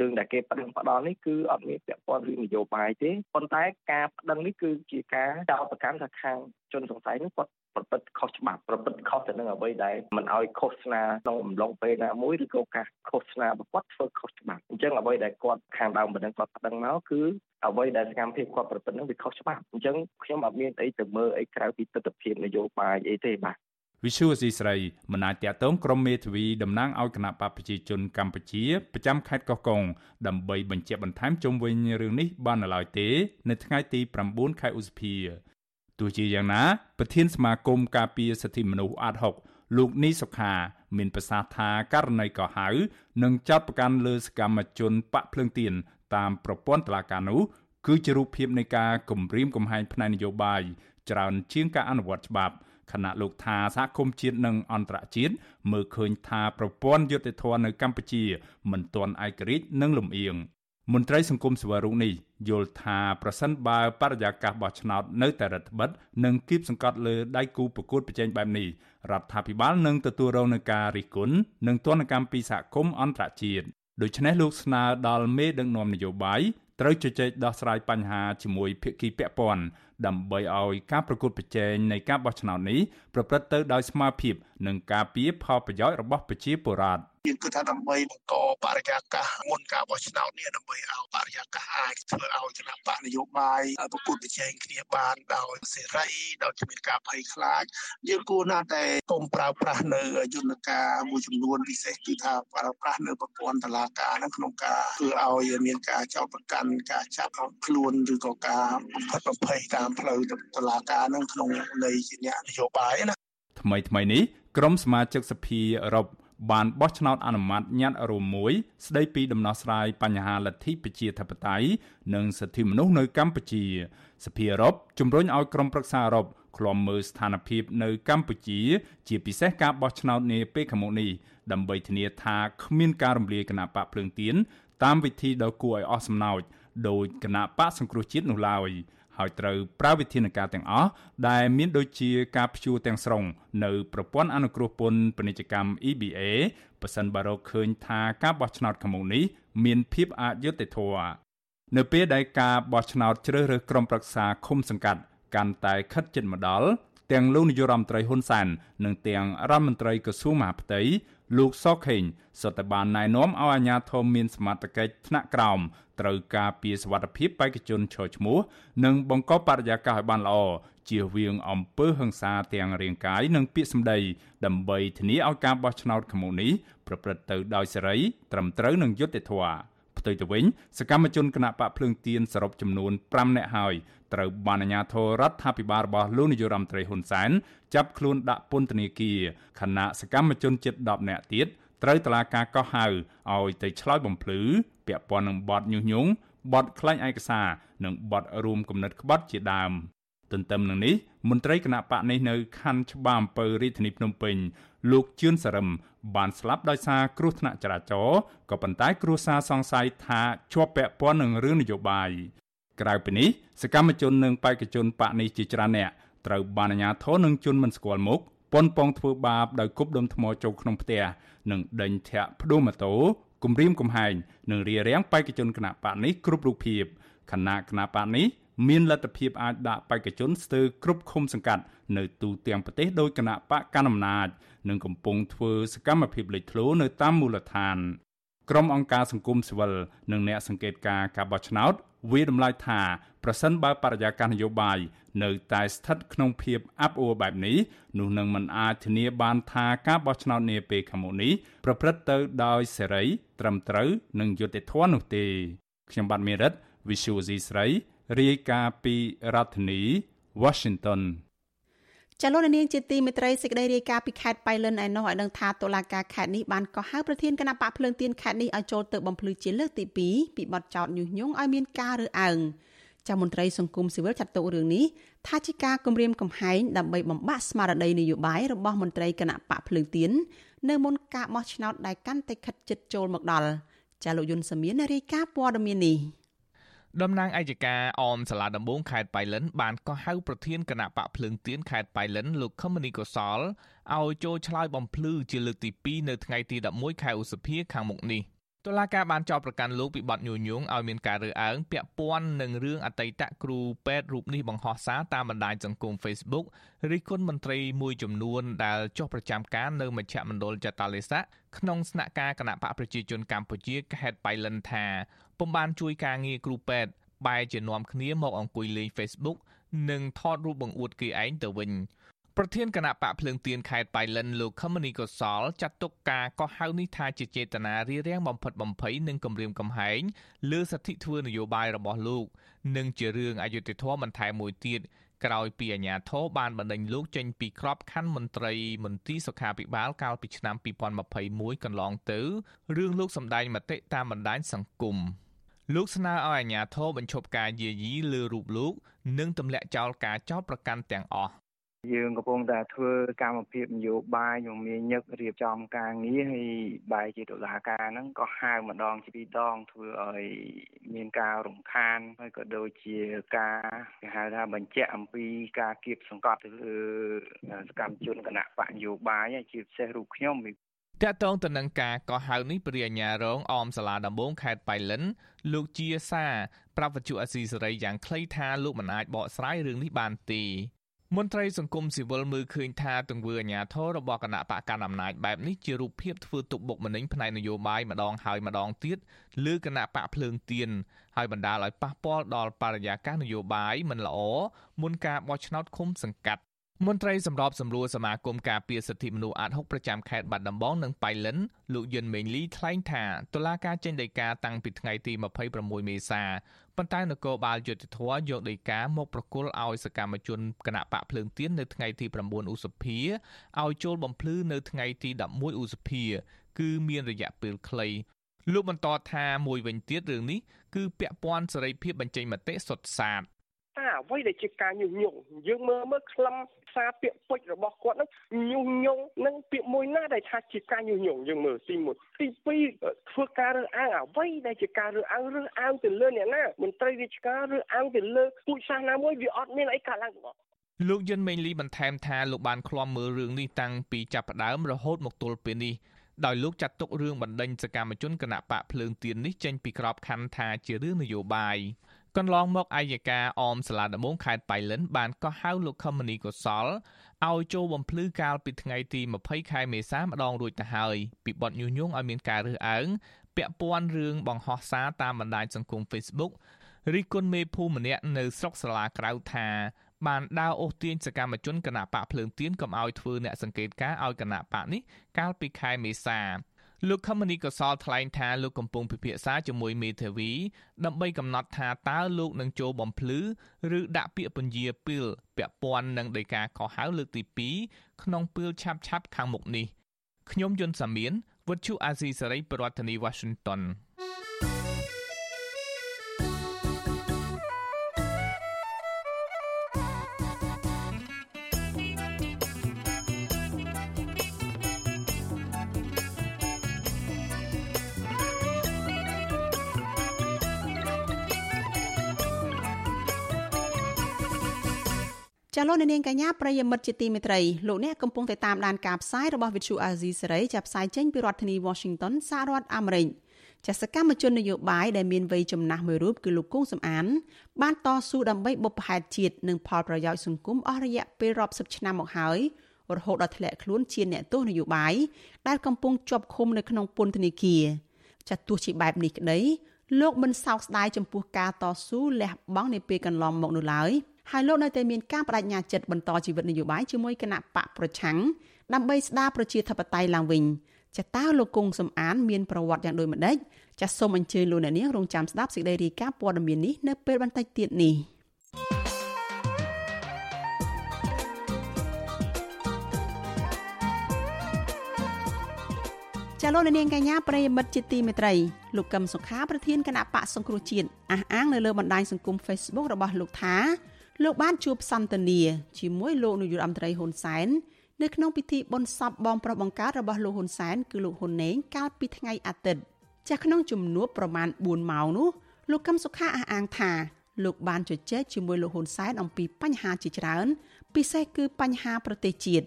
រឿងដែលគេប្តឹងផ្ដាល់នេះគឺអត់មានពាក់ព័ន្ធរឿងនយោបាយទេប៉ុន្តែការប្តឹងនេះគឺជាការចោទប្រកាន់ថាខាងជនសង្ស័យនេះគាត់ប្រព្រឹត្តខុសច្បាប់ប្រព្រឹត្តខុសទៅនឹងអ្វីដែលមិនឲ្យឃោសនាក្នុងអំឡុងពេលណាមួយឬក៏ការឃោសនារបស់គាត់ធ្វើខុសច្បាប់អញ្ចឹងអ្វីដែលគាត់ខាងដើមបណ្ដឹងគាត់ប្តឹងមកគឺអ្វីដែលសកម្មភាពគាត់ប្រព្រឹត្តនឹងវាខុសច្បាប់អញ្ចឹងខ្ញុំអត់មានអីទៅមើលអីក្រៅពីទស្សនវិជ្ជានយោបាយអីទេបាទ វិសុវស៊ីស្រីមិនអាចតាក់ទងក្រុមមេធាវីតំណាងឲ្យគណៈបកប្រជាជនកម្ពុជាប្រចាំខេត្តកោះកុងដើម្បីបញ្ជាក់បន្ថែមជុំវិញរឿងនេះបាននៅឡើយទេ នៅថ្ងៃទី9ខែឧសភាទោះជាយ៉ាងណាប្រធានសមាគមការពារសិទ្ធិមនុស្សអាត6លោកនីសុខា មានប្រសាសន៍ថាករណីកោះហៅនិងចាត់ប្រកាន់លើសកម្មជនបកភ្លើងទៀនតាមប្រព័ន្ធតុលាការនោះគឺជារូបភាពនៃការគំរាមកំហែងផ្នែកនយោបាយច្រើនជាងការអនុវត្តច្បាប់ ខណៈលោកថាសហគមន៍ជាតិនិងអន្តរជាតិមើលឃើញថាប្រព័ន្ធយុត្តិធម៌នៅកម្ពុជាមិនទាន់ឯករាជ្យនិងលំអៀងមន្ត្រីសង្គមសវរុកនេះយល់ថាប្រសិនបើបរិយាកាសបោះឆ្នោតនៅតែរដ្ឋបិទនិងគៀបសង្កត់លើដៃគូប្រកួតប្រជែងបែបនេះរដ្ឋាភិបាលនឹងទទួលរងនឹងការរិះគន់និងទណ្ឌកម្មពីសហគមន៍អន្តរជាតិដូច្នេះលោកស្នើដល់មេដឹកនាំនយោបាយត្រូវជជែកដោះស្រាយបញ្ហាជាមួយភាគីពាក់ព័ន្ធ ដើម្បីឲ្យការប្រកួតប្រជែងនៃការបោះឆ្នោតនេះប្រព្រឹត្តទៅដោយស្មើភាពនិងការពារផលប្រយោជន៍របស់ប្រជាពលរដ្ឋយើងគិតថាដើម្បីបង្កបរិយាកាសមុនការបោះឆ្នោតនេះដើម្បីឲ្យបរិយាកាសអាចធ្វើឲ្យគណៈបកនយោបាយប្រគួតប្រជែងគ្នាបានដោយសេរីដោយគ្មានការភ័យខ្លាចយើងគួរណាស់តែកុំប្រើប្រាស់នៅយន្តការមួយចំនួនពិសេសគឺថាប្រើប្រាស់នៅប្រព័ន្ធតុលាការនឹងក្នុងការធ្វើឲ្យមានការចោទប្រកាន់ការចាប់ខ្លួនឬក៏ការបំផិតបំភ័យតាមផ្លូវតុលាការនឹងក្នុងន័យជាអ្នកនយោបាយណាថ្មីថ្មីនេះក្រុមសមាជិកសភាអឺរ៉ុបបានបោះឆ្នោតអនុម័តញត្តិរួមមួយស្ដីពីដំណោះស្រាយបញ្ហាលទ្ធិប្រជាធិបតេយ្យនិងសិទ្ធិមនុស្សនៅកម្ពុជាសភាអឺរ៉ុបជំរុញឲ្យក្រុមប្រឹក្សាអឺរ៉ុបឃ្លាំមើលស្ថានភាពនៅកម្ពុជា ជាពិសេសការបោះឆ្នោតនាពេលខាងមុខនេះដើម្បីធានាថាគ្មានការរំលាយគណៈបកភ្លើងទៀនតាមវិធីដ៏គួរឲ្យអស់សំណើចដោយគណៈបកសង្គ្រោះជាតិនោះឡើយ។ ហើយត្រូវប្រើវិធានការទាំងអស់ដែលមានដូចជាការព្យួរទាំងស្រុងនៅប្រព័ន្ធអនុគ្រោះពន្ធពាណិជ្ជកម្ម EBA ប៉ះសិនបើរកឃើញថាការបោះឆ្នោតខាងមុខនេះមានភាពអយុត្តិធម៌នៅពេលដែលការបោះឆ្នោតជ្រើសរើសក្រុមប្រឹក្សាឃុំសង្កាត់កាន់តែខិតជិតមកដល់ទាំងលោកនាយរដ្ឋមន្ត្រីហ៊ុនសែននិងទាំងរដ្ឋមន្ត្រីក្រសួងមហាផ្ទៃ លោកសខេងសុទ្ធតែបានណែនាំឲ្យអាជ្ញាធរមានសមត្ថកិច្ចថ្នាក់ក្រោមត្រូវការពីសវត្ថភាពបេក្ខជនឈរឈ្មោះនិងបង្កបរិយាកាសឲ្យបានល្អជៀសវាងអំពើហិង្សាទាំងរាងកាយនិងពាក្យសម្ដីដើម្បីធានាឲ្យការបោះឆ្នោតខាងមុខនេះប្រព្រឹត្តទៅដោយសេរីត្រឹមត្រូវនិងយុត្តិធម៌ផ្ទុយទៅវិញសកម្មជនគណៈបកភ្លើងទៀនសរុបចំនួន5នាក់ហើយ ត្រូវបានអាជ្ញាធររដ្ឋាភិបាលរបស់លោកនាយរដ្ឋមន្ត្រីហ៊ុនសែនចាប់ខ្លួនដាក់ពន្ធនាគារខណៈសកម្មជនជិត10នាក់ទៀតត្រូវតឡាការកោះហៅឲ្យទៅឆ្លើយបំភ្លឺពាក់ព័ន្ធនឹងបទញុះញង់បទក្លែងឯកសារនិងបទរួមគំនិតក្បត់ជាដើមទន្ទឹមនឹងនេះមន្ត្រីគណៈបកនេះនៅខណ្ឌច្បារអំពើរាជធានីភ្នំពេញលោកជឿនសរឹមបានស្លាប់ដោយសារគ្រោះថ្នាក់ចរាចរណ៍ក៏ប៉ុន្តែគ្រួសារសង្ស័យថាជាប់ពាក់ព័ន្ធនឹងរឿងនយោបាយ ក្រៅពីនេះសកម្មជននិងបេក្ខជនបកនេះជាច្រើនអ្នកត្រូវបានអាជ្ញាធរនិងជនមិនស្គាល់មុខប៉ុនប៉ងធ្វើបាបដោយគប់ដុំថ្មចូលក្នុងផ្ទះនិងដេញធាក់ផ្ដួលម៉ូតូគំរាមកំហែងនិងរារាំងបេក្ខជនគណៈបកនេះគ្រប់រូបភាពខណៈគណៈបកនេះមានលទ្ធភាពអាចដាក់បេក្ខជនស្ទើរគ្រប់ឃុំសង្កាត់នៅទូទាំងប្រទេសដោយគណៈបកកណ្ដាលអំណាចនិងកំពុងធ្វើសកម្មភាពលេចធ្លោនៅតាមមូលដ្ឋាន ក្រុមអង្គការសង្គមស៊ីវិលនិងអ្នកសង្កេតការការបោះឆ្នោតវាតម្លៃថាប្រសិនបើបរិយាកាសនយោបាយនៅតែស្ថិតក្នុងភាពអាប់អួរបែបនេះនោះនឹងមិនអាចធានាបានថាការបោះឆ្នោតនាពេលខាងមុខនេះប្រព្រឹត្តទៅដោយសេរី ត្រឹមត្រូវនិងយុត្តិធម៌នោះទេខ្ញុំបាទមេរិត Visual C ស្រីរាយការណ៍ពីរដ្ឋធានី Washington ចលនានាងជាទីមេត្រីសេចក្តីរាយការណ៍ពីខេត្តបៃលិនឯណោះឲ្យដឹងថាតុលាការខេត្តនេះបានកោះហៅប្រធានគណៈបកភ្លើងទៀនខេត្តនេះឲ្យចូលទៅបំភ្លឺជាលើកទី2ពីបទចោទញុះញង់ឲ្យមានការរើសអើងចាមន្ត្រីសង្គមស៊ីវិលចាត់ទុករឿងនេះថាជាការគំរាមកំហែងដើម្បីបំបាក់ស្មារតីនយោបាយរបស់មន្ត្រីគណៈបកភ្លើងទៀននៅមុនការបោះឆ្នោតដែលកាន់តែខិតជិតចូលមកដល់ចាលោកយុនសាមៀនរាយការណ៍ព័ត៌មាននេះ តំណាងអัยការអមសាលាដំបងខេត្តបៃលិនបានកោះហៅប្រធានគណៈបកភ្លើងទៀនខេត្តបៃលិនលោកខមនីកុសលឲ្យចូលឆ្លើយបំភ្លឺជាលើកទី2នៅថ្ងៃទី11ខែឧសភាខាងមុខនេះតុលាការបានចោទប្រកាន់លោកពីបទញុះញង់ឲ្យមានការរើសអើងពាក់ព័ន្ធនឹងរឿងអតីតគ្រូពេទ្យរូបនេះបង្ហោះសារតាមបណ្ដាញសង្គម Facebook រិះគន់មន្ត្រីមួយចំនួនដែលចុះប្រចាំការនៅមជ្ឈមណ្ឌលចតាឡេសាក្នុងស្នាក់ការគណៈបកប្រជាជនកម្ពុជាខេត្តបៃលិនថា ពុំបានជួយការងារគ្រូពេទ្យបែរជានាំគ្នាមកអង្គុយលេង Facebook និងថតរូបបង្អួតគេឯងទៅវិញប្រធានគណៈបកភ្លើងទៀនខេត្តបៃលិនលោកខមនីកុសលចាត់ទុកការកោះហៅនេះថាជាចេតនារារាំងបំផិតបំភ័យនិងគំរាមកំហែងលើសិទ្ធិធ្វើនយោបាយរបស់លោក និងជារឿងអយុត្តិធម៌បន្ថែមមួយទៀតក្រោយពីអាញាធរបានបណ្ដេញលោកចេញពីក្របខ័ណ្ឌមន្ត្រីមន្ទីរសុខាភិបាលកាលពីឆ្នាំ2021កន្លងទៅរឿងលោកសម្ដែងមតិតាមបណ្ដាញសង្គម លោកស្នើឲ្យអាជ្ញាធរបញ្ឈប់ការយាយីលើរូបលោក និងទម្លាក់ចោលការចោទប្រកាន់ទាំងអស់យើងកំពុងតែធ្វើកម្មភាពនយោបាយយើងមានញឹករៀបចំការងារហើយបែរជាតុលាការហ្នឹងក៏ហៅម្ដងជាពីរដងធ្វើឲ្យមានការរំខានហើយក៏ដូចជាការគេហៅថាបញ្ជាក់អំពីការគៀបសង្កត់ទៅលើសកម្មជនគណៈបកនយោបាយជាពិសេសរូបខ្ញុំ តកតងទៅនឹងការកោះហៅនេះព្រះអាជ្ញារងអមសាលាដំបងខេត្តបៃលិន លោកជាសាប្រាប់វិទ្យុអស៊ីសេរីយ៉ាងខ្លីថាលោកមិនអាចបកស្រាយរឿងនេះបានទេមន្ត្រីសង្គមស៊ីវិលមើលឃើញថាទង្វើអាញាធររបស់គណៈបកកណ្ដាលអំណាចបែបនេះជារូបភាពធ្វើទុកបុកម្នេញផ្នែកនយោបាយម្ដងហើយម្ដងទៀតលើគណៈបកភ្លើងទៀនហើយបណ្ដាលឲ្យប៉ះពាល់ដល់បរិយាកាសនយោបាយមិនល្អមុនការបោះឆ្នោតឃុំសង្កាត់ មន្ត្រីសម្របសម្រួលសមាគមការពារសិទ្ធិមនុស្សអាត6ប្រចាំខេត្តបាត់ដំបងនិងបៃលិនលោកយុនមេងលីថ្លែងថាតុលាការចេញដីកាតាំងពីថ្ងៃទី26មេសាប៉ុន្តែនគរបាលយុតិធធយកដីកាមកប្រគល់ឲ្យសកម្មជនគណៈបកភ្លើងទៀននៅថ្ងៃទី9ឧសភាឲ្យចូលបំភ្លឺនៅថ្ងៃទី11ឧសភា គឺមានរយៈពេលខ្លីលោកបន្តថាមួយវិញទៀតរឿងនេះគឺពាក់ព័ន្ធសេរីភាពបញ្ចេញមតិសុទ្ធសាធតែអ្វីដែលជាការញុះញង់យើងមើលមើលខ្លឹម សារពាក្យពេចរបស់គាត់ហ្នឹងញុះញង់នឹងពាក្យមួយណាដែលថាជាការញុះញង់យើងមើលទី1ទី2ធ្វើការរើសអើងអ្វីដែលជាការរើសអើងរើសអើងទៅលើអ្នកណាមន្ត្រីរាជការរើសអើងទៅលើពូជសាសនាមួយវាអត់មានអីកើតឡើងទាំងអស់លោកយិនមេងលីបន្ថែមថាលោកបានឃ្លាំមើលរឿងនេះតាំងពីចាប់ផ្ដើមរហូតមកទល់ពេលនេះដោយលោកចាត់ទុករឿងបណ្ដេញសកម្មជនគណៈបកភ្លើងទៀននេះចេញពីក្របខ័ណ្ឌថាជារឿងនយោបាយ កន្លងមកអាយកាអមសាលាដំបងខេត្តបៃលិនបានកោះហៅលោកខមនីកុសលឲ្យចូលបំភ្លឺកាលពីថ្ងៃទី20ខែមេសាម្ដងរួចទៅហើយពីបទញុះញង់ឲ្យមានការរើសអើងពាក់ព័ន្ធរឿងបង្ហោះសារតាមបណ្ដាញសង្គម Facebook រិះគន់មេភូមិម្នាក់នៅស្រុកសាលាក្រៅថាបានដើរអូសទាញសកម្មជនគណៈបកភ្លើងទៀនកុំឲ្យធ្វើអ្នកសង្កេតការឲ្យគណៈបកនេះកាលពីខែមេសា លោកខមនីកសលថ្លែងថាលោកកំពុងពិភាក្សាជាមួយមេធាវីដើម្បីកំណត់ថាតើលោកនឹងចូលបំភ្លឺឬដាក់ពាក្យពន្យាពីលពាក់ព័ន្ធនឹងដីកាកោះហៅលើកទី2ក្នុងពេលឆាប់ឆាប់ខាងមុខនេះខ្ញុំយុនសាមៀនវិទ្យុអាស៊ីសេរីប្រធានាធិបតី Washington ចាលោកនាងកញ្ញាប្រិយមិត្តជាទីមេត្រីលោកអ្នកកំពុងតែតាមដានការផ្សាយរបស់ Vithu Azizi សេរីចាប់ផ្សាយចេញពីរដ្ឋធានី Washington សហរដ្ឋអាមេរិកចាសកម្មជននយោបាយដែលមានវ័យចំណាស់មួយរូបគឺលោកគង់សំអាន បានតស៊ូដើម្បីបុព្វហេតុជាតិនិងផលប្រយោជន៍សង្គមអស់រយៈពេលរាប់សិបឆ្នាំមកហើយរហូតដល់ធ្លាក់ខ្លួនជាអ្នកទោសនយោបាយដែលកំពុងជាប់ឃុំនៅក្នុងពន្ធនាគារចាសទោះជាបែបនេះក្តីលោកមិនសោកស្ដាយចំពោះការតស៊ូលះបង់នាពេលកន្លងមកនោះឡើយ ហើយលោកនៅតែមានការបដិញ្ញាចិត្តបន្តជីវិតនយោបាយជាមួយគណៈបកប្រឆាំងដើម្បីស្ដារប្រជាធិបតេយ្យឡើងវិញចាតើលោកគង់សំអានមានប្រវត្តិយ៉ាងដូចម្ដេចចាសសូមអញ្ជើញលោកអ្នកនាងរងចាំស្ដាប់សេចក្តីរាយការណ៍ព័ត៌មាននេះនៅពេលបន្តិចទៀតនេះចាលោកនាងកញ្ញាប្រិយមិត្តជាទីមេត្រីលោកកឹមសុខាប្រធានគណៈបកសង្គ្រោះជាតិអះអាងនៅលើបណ្ដាញសង្គម Facebook របស់លោកថា លោកបានជួបសន្ទនាជាមួយលោកនាយករដ្ឋមន្ត្រីហ៊ុនសែននៅក្នុងពិធីបុណ្យសពបងប្រុសបង្កើតរបស់លោកហ៊ុនសែនគឺលោកហ៊ុនណេងកាលពីថ្ងៃអាទិត្យចាស់ក្នុងជំនួបប្រមាណ4ម៉ោងនោះលោកកឹមសុខាអះអាងថាលោកបានជជែកជាមួយលោកហ៊ុនសែនអំពីបញ្ហាជាច្រើន ពិសេសគឺបញ្ហាប្រទេសជាតិ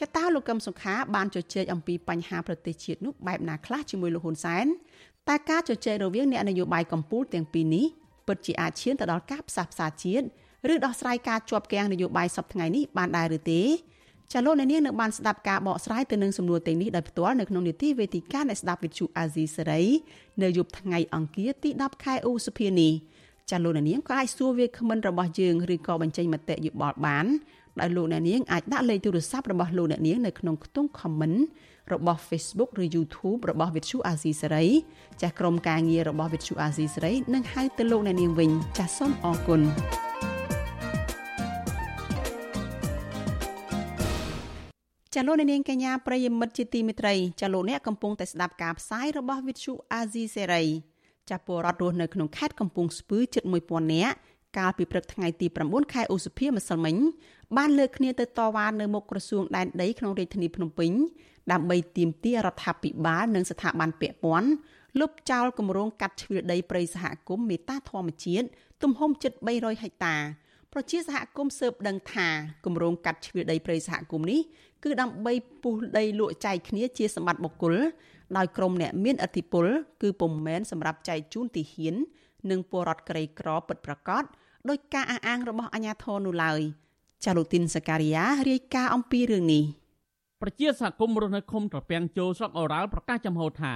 ចតាលោកកឹមសុខាបានជជែកអំពីបញ្ហាប្រទេសជាតិនោះបែបណាខ្លះជាមួយលោកហ៊ុនសែនតែការជជែករវាងអ្នកនយោបាយកម្ពុជាទាំងពីរនេះពិតជាអាចឈានទៅដល់ការផ្សះផ្សាជាតិ ឬដោះស្រាយការជាប់គាំងនយោបាយសពថ្ងៃនេះបានដែរឬទេចាលោកអ្នកនាងនៅបានស្ដាប់ការបកស្រាយទៅនឹងសំណួរទាំងនេះដោយផ្ទាល់នៅក្នុងនីតិវេទិកានៃស្ដាប់វិទ្យុអាស៊ីសេរីនៅយប់ថ្ងៃអង្គារទី10ខែឧសភានេះចាលោកអ្នកនាងក៏អាចសួរវាគ្មិនរបស់យើងឬក៏បញ្ចេញមតិយោបល់បានដោយលោកអ្នកនាងអាចដាក់លេខទូរស័ព្ទរបស់លោកអ្នកនាងនៅក្នុងខ្ទង់ comment របស់ Facebook ឬ YouTube របស់ Vithu Azizi Serai ចាស់ក្រុមការងាររបស់ Vithu Azizi Serai នឹងហៅទៅលោកអ្នកនាងវិញចាសសូមអរគុណ ចាលោកនាងកញ្ញាប្រិយមិត្តជាទីមេត្រីចាលោកអ្នកកំពុងតែស្ដាប់ការផ្សាយរបស់ Vithu Azizi Serai ចាពលរដ្ឋរស់នៅក្នុងខេត្តកំពង់ស្ពឺជិត1000នាក់កាលពីព្រឹកថ្ងៃទី9ខែឧសភាម្សិលមិញបានលើកគ្នាទៅតវ៉ានៅមុខក្រសួងដែនដីក្នុងរាជធានីភ្នំពេញដើម្បីទាមទាររដ្ឋាភិបាលនិងស្ថាប័នពាក់ព័ន្ធលុបចោលគម្រោងកាត់ជ្រឿដីព្រៃសហគមន៍មេតាធម្មជាតិទំហំជិត300ហិកតាប្រជាសហគមន៍ស៊ើបដឹងថាគម្រោងកាត់ជ្រឿដីព្រៃសហគមន៍នេះ គឺដើម្បីពុះដីលក់ចែកគ្នាជាសម្បត្តិបុគ្គលដោយក្រុមអ្នកមានឥទ្ធិពល គឺពុំមែនសម្រាប់ចែកជូនទីហ៊ាន និងពលរដ្ឋក្រីក្រពិតប្រាកដដោយការអះអាងរបស់អាជ្ញាធរនោះឡើយចាលូទីនសការីយ៉ារាយការណ៍អំពីរឿងនេះប្រជាសហគមន៍រស់នៅឃុំត្រពាំងជោស្រុកអូរ៉ាល់ប្រកាសចំហថា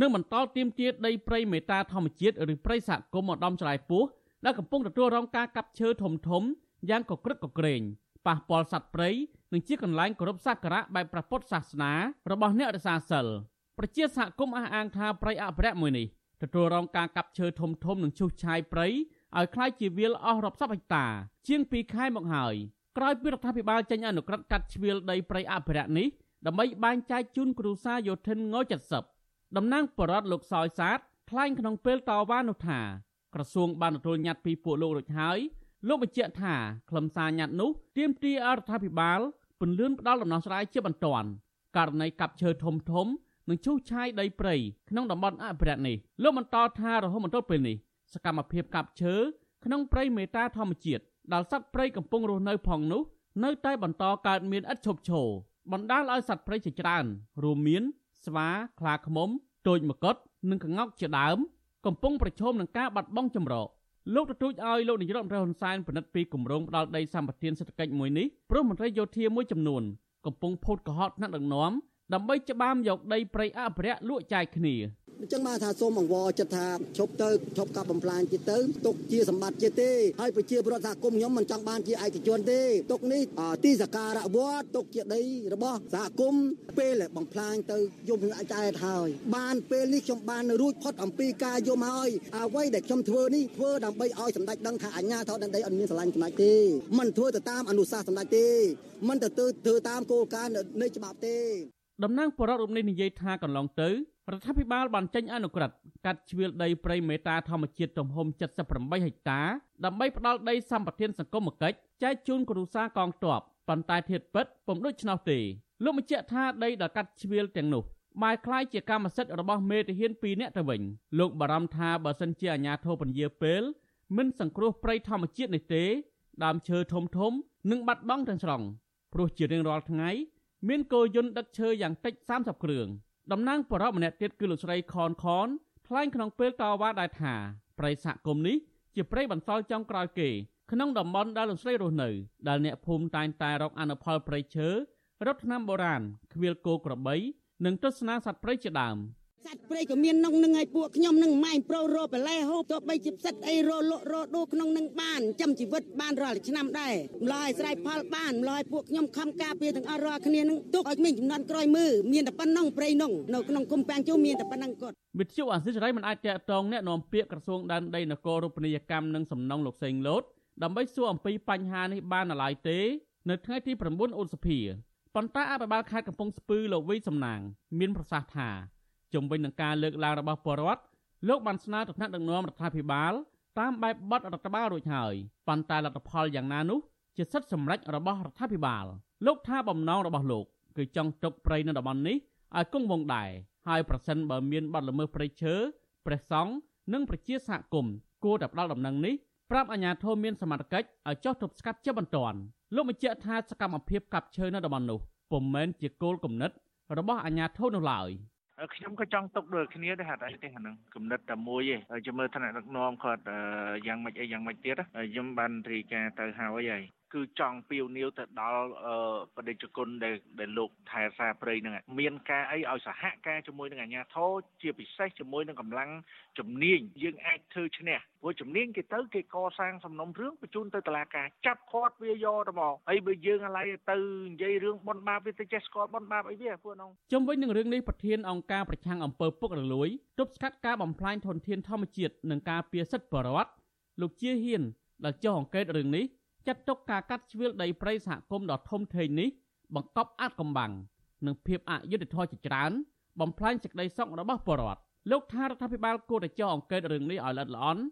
នឹងបន្តទៀមទាដីព្រៃមេតាធម្មជាតិឬព្រៃសហគមន៍ឧត្តមច្រៃពោះដែលកំពុងទទួលរងការកាប់ឈើធំធំយ៉ាងកក្រឹកកក្រែងប៉ះពាល់សត្វព្រៃ និងជាកន្លែងគោរពសក្ការៈបែបព្រះពុទ្ធសាសនារបស់អ្នករសាសិលប្រជាសហគមន៍អះអាងថាព្រៃអភិរក្សមួយនេះទទួលរងការកាប់ឈើធំធំនិងឈូសឆាយព្រៃឲ្យคล้ายជាវាលអស់រាប់សិបហិកតា ជាង2ខែមកហើយក្រោយពីរដ្ឋាភិបាលចេញអនុក្រឹត្យកាត់ជ្រៀលដីព្រៃអភិរក្សនេះដើម្បីបែងចែកជូនគ្រួសារយោធិនង70តំណាងបរដ្ឋលោកសោយសាទថ្លែងក្នុងពេលតវ៉ានោះថាក្រសួងបានទទួលញត្តិពីពួកលោករួចហើយលោកបញ្ជាក់ថាខ្លឹមសារញត្តិនោះទាមទារអរដ្ឋាភិបាល ពន្លឿនផ្ដាល់ដំណោះស្រាយជាបន្ទាន់ករណីកាប់ឈើធំធំនិងឈូសឆាយដីព្រៃក្នុងតំបន់អភិរក្សនេះលោកបន្តថារហូតមកទល់ពេលនេះសកម្មភាពកាប់ឈើក្នុងព្រៃមេតាធម្មជាតិដែលសត្វព្រៃកំពុងរស់នៅផងនោះនៅតែបន្តកើតមានឥតឈប់ឈរបណ្ដាលឲ្យសត្វព្រៃជាច្រើនរួមមាន ស្វាខ្លាឃ្មុំទោចមកុដនិងក្ងោកជាដើម កំពុងប្រឈមនឹងការបាត់បង់ចម្រោក លោកទទូចឲ្យលោកនាយរដ្ឋមន្ត្រីហ៊ុនសែនពិនិត្យពីគម្រោងផ្ដាល់ដីសម្បត្តិសេដ្ឋកិច្ចមួយនេះព្រោះមន្ត្រីយោធាមួយចំនួនកំពុងផូតកុហកថ្នាក់ដឹកនាំដើម្បីច្បាមយកដីព្រៃអភិរក្សលក់ចាយគ្នា អញ្ចឹងបានថាសូមអង្វរចិត្តថាឈប់ទៅឈប់កាប់បំផ្លាញទៀតទៅទុកជាសម្បត្តិជាតិទេហើយប្រជាពលរដ្ឋសហគមន៍ខ្ញុំមិនចង់បានជាឯកជនទេទុកនេះទីសក្ការៈវត្តទុកជាដីរបស់សហគមន៍ពេលបំផ្លាញទៅយំអាចចែកហើយបានពេលនេះខ្ញុំបានរួចផុតអំពីការយំហើយអ្វីដែលខ្ញុំធ្វើនេះធ្វើដើម្បីឲ្យសម្ដេចដឹងថាអញ្ញាធរដីអត់មានស្រឡាញ់សម្ដេចទេមិនធ្វើទៅតាមអនុសាសន៍សម្ដេចទេមិនទៅធ្វើតាមគោលការណ៍នៃច្បាប់ទេតំណាងបរដ្ឋរូបនេះនិយាយថាកន្លងទៅ រដ្ឋាភិបាលបានចេញអនុក្រឹត្យកាត់ជ្រៀលដីព្រៃមេតាធម្មជាតិទំហំ78ហិកតាដើម្បីផ្ដល់ដីសម្បត្តិសង្គមគិច្ចចែកជូនគ្រួសារកងទ័ពប៉ុន្តែធៀបពិតពុំដូច្នោះទេលោកបញ្ជាក់ថាដីដែលកាត់ជ្រៀលទាំងនោះបែរខ្លាយជាកម្មសិទ្ធិរបស់មេតាហាន2នាក់ទៅវិញលោកបារម្ភថាបើសិនជាអាញាធិបពញាពេលមិនសង្គ្រោះព្រៃធម្មជាតិនេះទេដើមឈើធំធំនឹងបាត់បង់ទាំងស្រុងព្រោះជារៀងរាល់ថ្ងៃមានគោយន្តដឹកឈើយ៉ាងតិច30គ្រឿង តំណាងបរិបម្នាក់ទៀតគឺលោកស្រីខនខនថ្លែងក្នុងពេលតវ៉ាដែរថាប្រិយសហគមន៍នេះជាប្រិយបន្សល់ចុងក្រោយគេក្នុងតំបន់ដែលលោកស្រីរស់នៅដែលអ្នកភូមិតែងតែរកអនុផលព្រៃឈើរត់ថ្នាំបុរាណខ្វៀលគោក្របី និងទស្សនាសត្វព្រៃជាដើម។ សត្វព្រៃក៏មានក្នុងនឹងឲ្យពួកខ្ញុំនឹងម៉ែប្រូរោបលែហូបទោះបីជាផ្សិតអីរលក់រដូរក្នុងនឹងបានចាំជីវិតបានរាល់ឆ្នាំដែរម្ល៉េះស្រ័យផលបានម្ល៉េះពួកខ្ញុំខំការពារទាំងអស់រាល់គ្នានឹងទុកឲ្យមានចំនួនក្រោយមើលមានតែប៉ុណ្ណឹងព្រៃនោះនៅក្នុងគុំប៉ាំងជូមានតែប៉ុណ្ណឹងគាត់វិទ្យុអាស៊ីសេរីមិនអាចតាក់ទងអ្នកនាំពាក្យក្រសួងដែនដីនគររូបនីយកម្មនិងសំណង់លោកសេងលូតដើម្បីសួរអំពីបញ្ហានេះបាននៅឡើយទេនៅថ្ងៃទី9ឧសភាប៉ុន្តែអភិបាលខេត្តកំពង់ស្ពឺលោកវីសំណាង មានប្រសាសន៍ថា ជំវិញនឹងការលើកឡើងរបស់ពលរដ្ឋលោកបានស្នើទៅថ្នាក់ដឹកនាំរដ្ឋាភិបាលតាមបែបបទរដ្ឋបាលរួចហើយប៉ុន្តែលទ្ធផលយ៉ាងណានោះជាសិទ្ធិសម្រេចរបស់រដ្ឋាភិបាល លោកថាបំណងរបស់លោកគឺចង់ទុកព្រៃនៅតំបន់នេះឲ្យគង់វង្សដែរហើយប្រសិនបើមានបទល្មើសព្រៃឈើព្រះសង្ឃនិងប្រជាសហគមន៍គួរតែផ្ដាល់ដំណឹងនេះប្រាប់អាជ្ញាធរមានសមត្ថកិច្ចឲ្យចោះទប់ស្កាត់ជាបន្ទាន់លោកបញ្ជាក់ថាសកម្មភាពកាប់ឈើនៅតំបន់នោះពុំមែនជាគោលគំនិតរបស់អាជ្ញាធរនោះឡើយ។ ខ្ញុំក៏ចង់ទុកដូចគ្នាដែរហត់អីទេអាហ្នឹងគំនិតតែមួយឯងចាំមើលថ្នាក់ដឹកនាំគាត់យ៉ាងម៉េចអីយ៉ាងម៉េចទៀតខ្ញុំបានរីកាទៅហើយហើយ គឺចង់ពីវនាវទៅដល់បដិជគុណដែលដែលលោកថែសាព្រៃហ្នឹងមានការអីឲ្យសហការជាមួយនឹងអាជ្ញាធរជាពិសេសជាមួយនឹងកម្លាំងជំនាញយើងអាចធ្វើឈ្នះព្រោះជំនាញគេទៅគេកសាងសំណុំរឿងបញ្ជូនទៅតុលាការចាប់គាត់វាយកទៅមកហើយបើយើងឥឡូវទៅនិយាយរឿងបនបាបវាទៅចេះស្គាល់បនបាបអីវាពួកនោះជុំវិញនឹងរឿងនេះប្រធានអង្គការប្រឆាំងអំពើពុករលួយទប់ស្កាត់ការបំផ្លាញធនធានធម្មជាតិនិងការពារសិទ្ធិបរិវត្តលោកជាហ៊ានដែលចុះអង្កេតរឿងនេះ ចាត់ទុកការកាត់ជ្រៀលដីព្រៃសហគមន៍ដ៏ធំធេងនេះបង្កប់អាតកំបាំងនិងភាពអយុត្តិធម៌ជាច្រើន បំផ្លាញសេចក្តីសុខរបស់ពលរដ្ឋលោកថារដ្ឋាភិបាលគួរតែចុះអង្កេតរឿងនេះឲ្យល្អិតល្អន់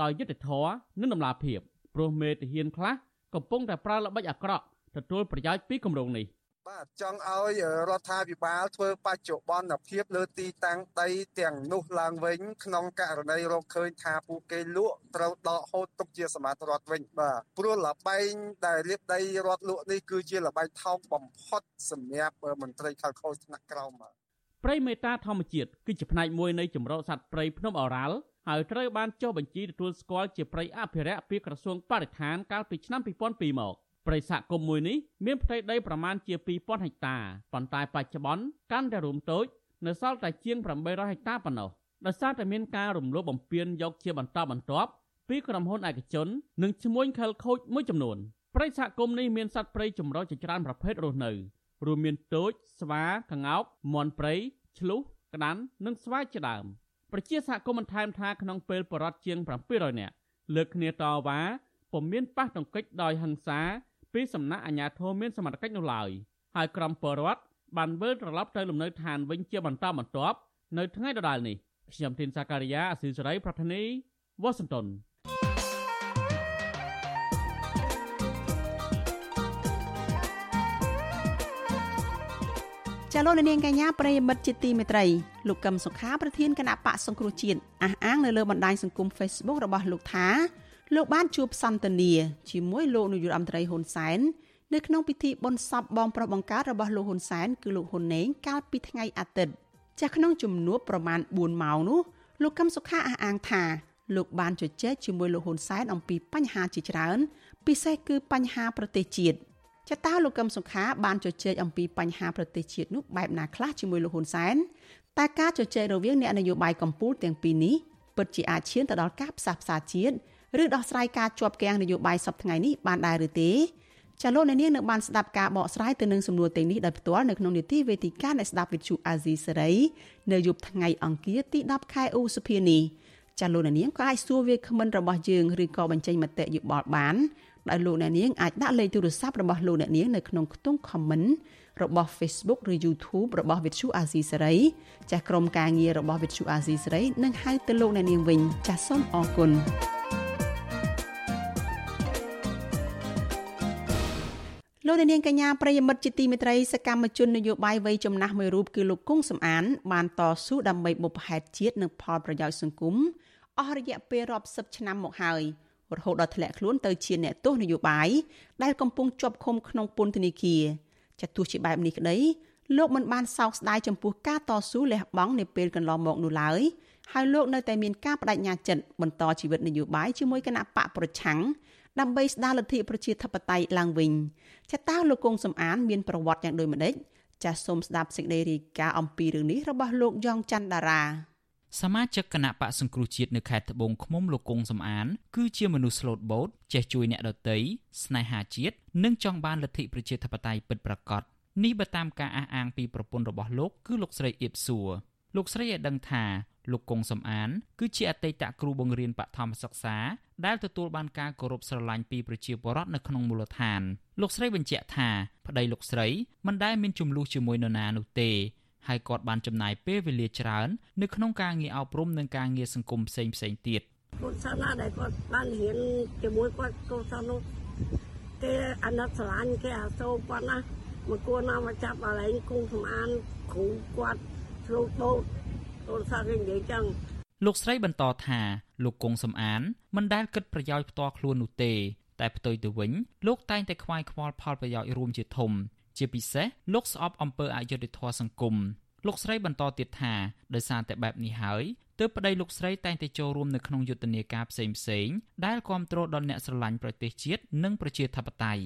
ដោយយុត្តិធម៌និងតម្លាភាពព្រោះមេទាហានខ្លះកំពុងតែប្រើល្បិចអាក្រក់ទទួលប្រយោជន៍ពីគម្រោងនេះ បាទចង់ឲ្យរដ្ឋាភិបាលធ្វើបច្ចុប្បន្នភាពលើទីតាំងដីទាំងនោះឡើងវិញក្នុងករណីរកឃើញថាពួកគេលក់ត្រូវដកហូតទុកជាសម្បត្តិរដ្ឋវិញបាទព្រោះលបែងដែលរៀបដីរដ្ឋលក់នេះគឺជាលបែងថោកបំផុតសម្រាប់មន្ត្រីខលខូចថ្នាក់ក្រោមបាទព្រៃមេតាធម្មជាតិគឺជាផ្នែកមួយនៃចម្រុះសត្វព្រៃភ្នំអរ៉ាល់ហើយត្រូវបានចុះបញ្ជីទទួលស្គាល់ជាព្រៃអភិរក្សពីក្រសួងបរិស្ថានកាលពីឆ្នាំ2002មក ព្រៃសហគមន៍មួយនេះមានផ្ទៃដីប្រមាណជា2000ហិកតាប៉ុន្តែបច្ចុប្បន្នកាន់តែរួមតូចនៅសល់តែជាង800ហិកតាប៉ុណ្ណោះដោយសារតែមានការរំលោភបំពានយកជាបន្តបន្ទាប់ពីក្រុមហ៊ុនឯកជននិងឈ្មួញខិលខូចមួយចំនួនព្រៃសហគមន៍នេះមានសត្វព្រៃចម្រុះជាច្រើនប្រភេទរស់នៅរួមមានទោចស្វាក្ងោកមាន់ព្រៃឆ្លុះក្តាន់និងស្វាយជាដើមប្រជាសហគមន៍បន្ថែមថាក្នុងពេលបរិវត្តជាង700នាក់លើកគ្នាតវ៉ាពុំមានប៉ះទង្គិចដោយហិង្សា ពីសំណាក់អាជ្ញាធរមានសមត្ថកិច្ចនោះឡើយហើយក្រុមបរិវត្តបានវិលត្រឡប់ទៅលំនៅឋានវិញជាបន្តបន្ទាប់នៅថ្ងៃដដែលនេះខ្ញុំធីនសាការីយ៉ាអស៊ីសេរីប្រធានីវ៉ាស៊ីនតោនចាលោកនាងកញ្ញាប្រិយមិត្តជាទីមេត្រីលោកកឹមសុខាប្រធានគណៈបកសង្គ្រោះជាតិអះអាងនៅលើបណ្ដាញសង្គម Facebook របស់លោកថា លោកបានជួបសន្ទនាជាមួយលោកនាយករដ្ឋមន្ត្រីហ៊ុនសែននៅក្នុងពិធីបុណ្យសពបងប្រុសបង្កើតរបស់លោកហ៊ុនសែនគឺលោកហ៊ុនណេងកាលពីថ្ងៃអាទិត្យចាស់ក្នុងជំនួបប្រមាណ4ម៉ោងនោះលោកកឹមសុខាអះអាងថាលោកបានជជែកជាមួយលោកហ៊ុនសែនអំពីបញ្ហាជាច្រើន ពិសេសគឺបញ្ហាប្រទេសជាតិចតាលោកកឹមសុខាបានជជែកអំពីបញ្ហាប្រទេសជាតិនោះបែបណាខ្លះជាមួយលោកហ៊ុនសែនតែការជជែករវាងអ្នកនយោបាយកម្ពុជាទាំងពីរនេះពិតជាអាចឈានទៅដល់ការផ្សះផ្សាជាតិ ឬដោះស្រាយការជាប់គាំងនយោបាយសពថ្ងៃនេះបានដែរឬទេចាលោកអ្នកនាងនៅបានស្ដាប់ការបកស្រាយទៅនឹងសំណួរទាំងនេះដោយផ្ទាល់នៅក្នុងនីតិវេទិកានៃស្ដាប់វិទ្យុអាស៊ីសេរីនៅយប់ថ្ងៃអង្គារទី10ខែឧសភានេះចាលោកអ្នកនាងក៏អាចសួរវាគ្មិនរបស់យើងឬក៏បញ្ចេញមតិយោបល់បានដោយលោកអ្នកនាងអាចដាក់លេខទូរស័ព្ទរបស់លោកអ្នកនាងនៅក្នុងខ្ទង់ comment របស់ Facebook ឬ YouTube របស់ Vithu Azizi Serai ចាស់ក្រុមការងាររបស់ Vithu Azizi Serai នឹងហៅទៅលោកអ្នកនាងវិញចាស់សូមអរគុណ លោកនាងកញ្ញាប្រិយមិត្តជាទីមេត្រីសកម្មជននយោបាយវ័យចំណាស់មួយរូបគឺលោកគង់សំអាន បានតស៊ូដើម្បីបុព្វហេតុជាតិនិងផលប្រយោជន៍សង្គមអស់រយៈពេលរាប់សិបឆ្នាំមកហើយរហូតដល់ធ្លាក់ខ្លួនទៅជាអ្នកទោសនយោបាយដែលកំពុងជាប់ឃុំក្នុងពន្ធនាគារចាទោះជាបែបនេះក្តីលោកមិនបានសោកស្ដាយចំពោះការតស៊ូលះបង់នាពេលកន្លងមកនោះឡើយហើយលោកនៅតែមានការបដិញ្ញាចិត្តបន្តជីវិតនយោបាយជាមួយគណៈបកប្រឆាំង ដើម្បីស្ដារលទ្ធិប្រជាធិបតេយ្យឡើងវិញចាតើលោកគង់សំអានមានប្រវត្តិយ៉ាងដូចម្ដេចចាសសូមស្ដាប់សេចក្តីរាយការណ៍អំពីរឿងនេះរបស់លោកយ៉ងច័ន្ទដារាសមាជិកគណៈបកសង្គ្រោះជាតិនៅខេត្តត្បូងឃ្មុំលោកគង់សំអាន គឺជាមនុស្សស្លូតបូតចេះជួយអ្នកដទៃស្នេហាជាតិនិងចង់បានលទ្ធិប្រជាធិបតេយ្យពិតប្រាកដនេះបើតាមការអះអាងពីប្រពន្ធរបស់លោកគឺលោកស្រីអៀបសួរលោកស្រីឲ្យដឹងថា លោកគង់សំអាន គឺជាអតីតគ្រូបង្រៀនបឋមសិក្សាដែលទទួលបានការគោរពស្រឡាញ់ពីប្រជាពលរដ្ឋនៅក្នុងមូលដ្ឋានលោកស្រីបញ្ជាក់ថាប្តីលោកស្រីមិនដែលមានចំនួនជាមួយនរណានោះទេហើយគាត់បានចំណាយពេលវេលាច្រើននៅក្នុងការងារអប់រំនិងការងារសង្គមផ្សេងផ្សេងទៀតកូនសិស្សណាដែលគាត់បានរៀនជាមួយគាត់កូនសិស្សនោះគេអាណិតស្រឡាញ់គេអាសូរគាត់ណាមកគួរណាមកចាប់កន្លែងគង់សម្អានគ្រូគាត់ស្លូតបោត កូនសិស្សគេនិយាយចឹងលោកស្រីបន្តថាលោកគង់សំអានមិនដែលគិតប្រយោជន៍ផ្ទាល់ខ្លួននោះទេ តែផ្ទុយទៅវិញលោកតែងតែខ្វាយខ្វល់ផលប្រយោជន៍រួមជាធំ ជាពិសេសលោកស្អប់អំពើអយុត្តិធម៌សង្គមលោកស្រីបន្តទៀតថាដោយសារតែបែបនេះហើយទើបប្តីលោកស្រីតែងតែចូលរួមនៅក្នុងយុទ្ធនាការផ្សេងផ្សេងដែលគ្រប់គ្រងដល់អ្នកស្រឡាញ់ប្រទេសជាតិនិងប្រជាធិបតេយ្យ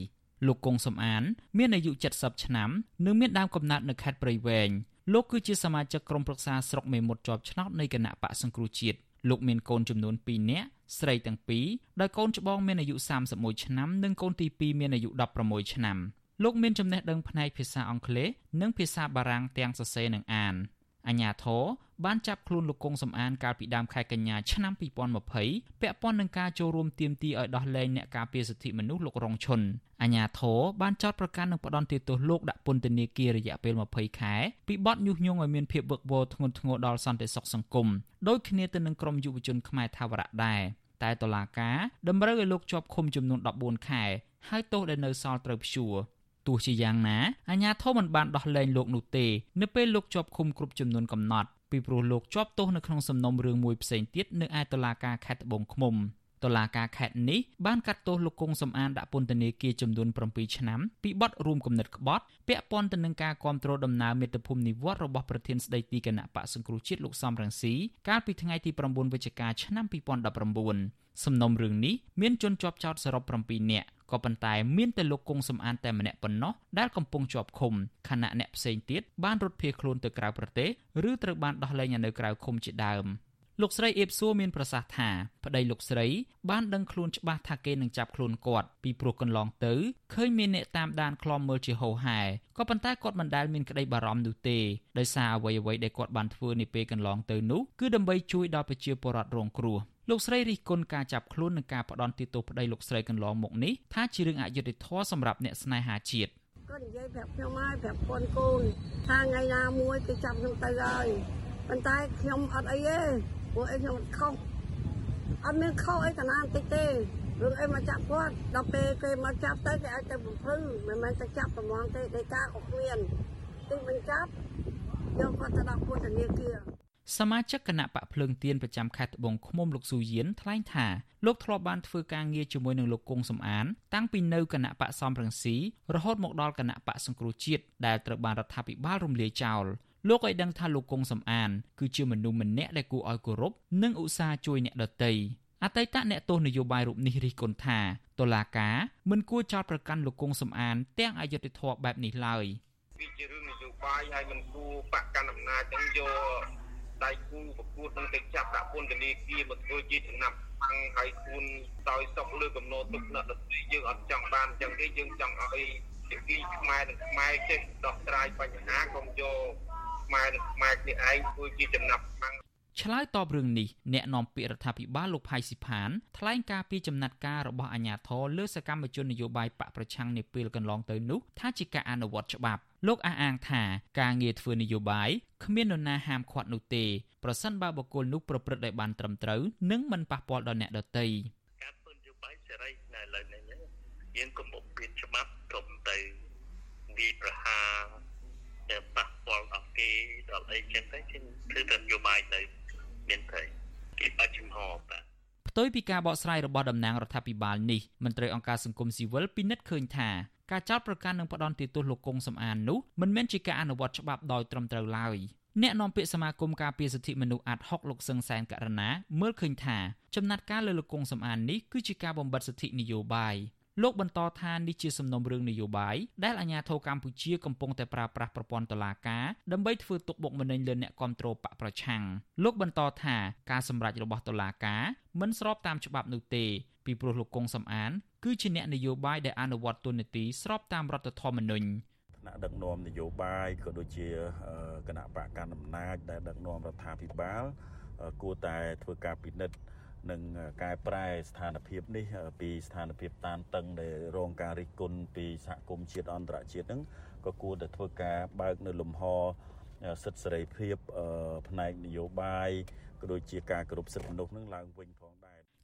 លោកគង់សំអាន មានអាយុ70ឆ្នាំនិងមានដើមកំណើតនៅខេត្តព្រៃវែង លោកគឺជាសមាជិកក្រុមប្រឹក្សាស្រុកមេមត់ជាប់ឆ្នោតនៃគណៈបកសង្គ្រោះជាតិលោកមានកូនចំនួន2នាក់ស្រីទាំងពីរដោយកូនច្បងមានអាយុ31ឆ្នាំនិងកូនទី2មានអាយុ16ឆ្នាំលោកមានចំណេះដឹងផ្នែកភាសាអង់គ្លេសនិងភាសាបារាំងទាំងសរសេរនិងអាន អញ្ញាធរបានចាប់ខ្លួនលោកកុងសំអានកាលពីដើមខែកញ្ញាឆ្នាំ2020ពាក់ព័ន្ធនឹងការចូលរួមទាមទារឲ្យដោះលែងអ្នកការពារសិទ្ធិមនុស្សលោករងឈុនអញ្ញាធរបានចោទប្រកាន់នឹងផ្ដន់ទោសលោកដាក់ពន្ធនាគាររយៈពេល20ខែពីបទញុះញង់ឲ្យមានភាពវឹកវរធ្ងន់ធ្ងរដល់សន្តិសុខសង្គមដោយគ្នាទៅនឹងក្រុមយុវជនខ្មែរថាវរៈដែរតែតុលាការតម្រូវឲ្យលោកជាប់ឃុំចំនួន14ខែហើយទោសដែលនៅសល់ត្រូវព្យួរ ទោះជាយ៉ាងណាអាជ្ញាធរមិនបានដោះលែងលោកនោះទេនៅពេលលោកជាប់ឃុំគ្រប់ចំនួនកំណត់ពីព្រោះលោកជាប់ទោសនៅក្នុងសំណុំរឿងមួយផ្សេងទៀតនៅឯតុលាការខេត្តត្បូងឃ្មុំតុលាការខេត្តនេះបានកាត់ទោសលោកគង់សំអានដាក់ពន្ធនាគារចំនួន7ឆ្នាំពីបទរួមគំនិតក្បត់ពាក់ព័ន្ធទៅនឹងការគ្រប់គ្រងដំណើរមាតុភូមិនិវត្តរបស់ប្រធានស្ដីទីគណៈបកសង្គ្រោះជាតិលោកសំរងស៊ីកាលពីថ្ងៃទី9វិច្ឆិកាឆ្នាំ2019សំណុំរឿងនេះមានជនជាប់ចោតសរុប7នាក់ ក៏ប៉ុន្តែមានតែលោកគង់សំអានតែម្នាក់ប៉ុណ្ណោះដែលកំពុងជាប់ឃុំខណៈអ្នកផ្សេងទៀតបានរត់ភៀសខ្លួនទៅក្រៅប្រទេសឬត្រូវបានដោះលែងនៅក្រៅឃុំជាដើមលោកស្រីអេបសួរមានប្រសាសន៍ថាប្តីលោកស្រីបានដឹងខ្លួនច្បាស់ថាគេនឹងចាប់ខ្លួនគាត់ពីព្រោះកន្លងទៅឃើញមានអ្នកតាមដានខ្លំមើលជាហោហែក៏ប៉ុន្តែគាត់មិនដែលមានក្តីបារម្ភនោះទេដោយសារអ្វីអ្វីដែលគាត់បានធ្វើនាពេលកន្លងទៅនោះគឺដើម្បីជួយដល់ប្រជាពលរដ្ឋរងគ្រោះ លោកស្រីរិះគន់ការចាប់ខ្លួននិងការផ្ដន់ទោសប្តីលោកស្រីកន្លងមកនេះថាជារឿងអយុត្តិធម៌សម្រាប់អ្នកស្នេហាជាតិគាត់និយាយប្រាប់ខ្ញុំហើយប្រាប់កូនកូនថាថ្ងៃណាមួយគេចាប់ខ្ញុំទៅហើយប៉ុន្តែខ្ញុំអត់អីទេពួកអីខ្ញុំខុសអត់មានខុសអីកណាបន្តិចទេរឿងអីមកចាប់គាត់ដល់ពេលគេមកចាប់ទៅគេឲ្យទៅបំភ្លឺមិនមែនទៅចាប់ប្រមងទេដីកាក៏គ្មានទីបញ្ចាប់យកគាត់ទៅដាក់ពន្ធនាគារ សមាជិកគណៈបកភ្លើងទៀនប្រចាំខេត្តត្បូងឃ្មុំលោកស៊ូយៀនថ្លែងថាលោកធ្លាប់បានធ្វើការងារជាមួយនឹងលោកគង់សំអាន តាំងពីនៅគណៈបកសំរងស៊ីរហូតមកដល់គណៈបកសង្គ្រោះជាតិដែលត្រូវបានរដ្ឋាភិបាលរំលាយចោលលោកឲ្យដឹងថាលោកគង់សំអាន គឺជាមនុស្សម្នាក់ដែលគួរឲ្យគោរពនិងឧស្សាហ៍ជួយអ្នកដទៃអតីតអ្នកទោសនយោបាយរូបនេះរិះគន់ថាតុលាការមិនគួរចោទប្រកាន់លោកគង់សំអាន ទាំងអយុត្តិធម៌បែបនេះឡើយវាជារឿងនយោបាយហើយមិនគួរបកកាន់អំណាចទាំងយក ដៃគូប្រកួតនឹងទៅចាប់ដាក់ពន្ធនាគារមកធ្វើជាចំណាប់បាំងហើយគួនដោយសុកលើកំណត់ទុកអ្នកដទៃយើងអត់ចង់បានអញ្ចឹងទេយើងចង់ឲ្យជាគីខ្មែរនិងខ្មែរចេះដោះស្រាយបញ្ហាកុំយកខ្មែរនិងខ្មែរគ្នាឯងធ្វើជាចំណាប់បាំងឆ្លើយតបរឿងនេះអ្នកនាំពាក្យរដ្ឋាភិបាលលោកផៃស៊ីផានថ្លែងការពីចំណាត់ការរបស់អាជ្ញាធរលើសកម្មជននយោបាយបកប្រឆាំងនាពេលកន្លងទៅនោះថាជាការអនុវត្តច្បាប់ លោកអះអាងថាការងារធ្វើនយោបាយគ្មាននរណាហាមឃាត់នោះទេប្រសិនបើបុគ្គលនោះប្រព្រឹត្តដោយបានត្រឹមត្រូវនិងមិនប៉ះពាល់ដល់អ្នកដទៃការធ្វើនយោបាយសេរីនៅលើនេះយើងកុំបំពានច្បាប់កុំទៅវាយប្រហារតែប៉ះពាល់ដល់គេដល់អីចឹងទៅគឺទៅនយោបាយទៅមានតែគេបាច់ចំហបាទផ្ទុយពីការបកស្រាយរបស់តំណាងរដ្ឋាភិបាលនេះមន្ត្រីអង្គការសង្គមស៊ីវិលពិនិត្យឃើញថា ការចោទប្រកាន់និងផ្ដន់ទោសលោកគង់សំអាននោះមិនមែនជាការអនុវត្តច្បាប់ដោយត្រឹមត្រូវឡើយអ្នកនាំពាក្យសមាគមការពារសិទ្ធិមនុស្សអាត់ហុកលោកសឹងសែនករណាមើលឃើញថាចំណាត់ការលើលោកគង់សំអាននេះគឺជាការបំបិទសិទ្ធិនយោបាយលោកបន្តថានេះជាសំណុំរឿងនយោបាយដែលអាជ្ញាធរកម្ពុជាកំពុងតែប្រើប្រាស់ប្រព័ន្ធតុលាការដើម្បីធ្វើទុកបុកម្នេញលើអ្នកគ្រប់គ្រងបកប្រឆាំងលោកបន្តថាការសម្រេចរបស់តុលាការមិនស្របតាមច្បាប់នោះទេ ពីព្រោះលោកគង់សំអាន គឺជាអ្នកនយោបាយដែលអនុវត្តទូនាទីស្របតាមរដ្ឋធម្មនុញ្ញថ្នាក់ដឹកនាំនយោបាយក៏ដូចជាគណៈបកកណ្ដាលអំណាចដែលដឹកនាំរដ្ឋាភិបាលគួរតែធ្វើការពិនិត្យនិងកែប្រែស្ថានភាពនេះពីស្ថានភាពតានតឹងដែលរងការរិះគន់ពីសហគមន៍ជាតិអន្តរជាតិហ្នឹងក៏គួរតែធ្វើការបើកនៅលំហសិទ្ធិសេរីភាពផ្នែកនយោបាយក៏ដូចជាការគោរពសិទ្ធិមនុស្សនឹងឡើងវិញផងដែរ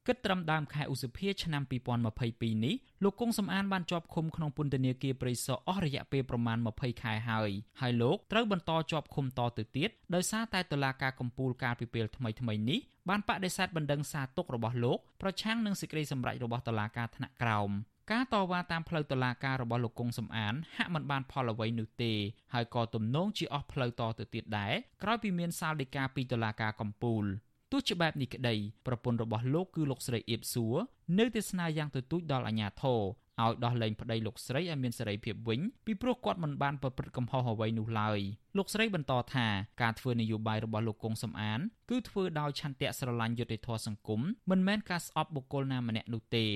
គិតត្រឹមដើមខែឧសភាឆ្នាំ2022នេះលោកគង់សំអានបានជាប់ឃុំក្នុងពន្ធនាគារព្រៃសរអស់រយៈពេលប្រមាណ20ខែហើយហើយលោកត្រូវបន្តជាប់ឃុំតទៅទៀតដោយសារតែតុលាការកំពូលកាលពីពេលថ្មីៗនេះបានបដិសេធបណ្ដឹងសារទុករបស់លោកប្រឆាំងនឹងសេចក្តីសម្រេចរបស់តុលាការថ្នាក់ក្រោមការតវ៉ាតាមផ្លូវតុលាការរបស់លោកគង់សំអានហាក់មិនបានផលអ្វីនោះទេហើយក៏ទំនងជាអស់ផ្លូវតទៅទៀតដែរក្រោយពីមានសាលដីកាពីតុលាការកំពូល ទោះជាបែបនេះក្តីប្រពន្ធរបស់លោកគឺលោកស្រីអៀបសួរនៅតែស្នើយ៉ាងទទូចដល់អាជ្ញាធរឲ្យដោះលែងប្តីលោកស្រីឲ្យមានសេរីភាពវិញពីព្រោះគាត់មិនបានប្រព្រឹត្តកំហុសអ្វីនោះឡើយលោកស្រីបន្តថាការធ្វើនយោបាយរបស់លោកគង់សំអានគឺធ្វើដោយឆន្ទៈស្រឡាញ់យុត្តិធម៌សង្គមមិនមែនការស្អប់បុគ្គលណាម្នាក់នោះទេ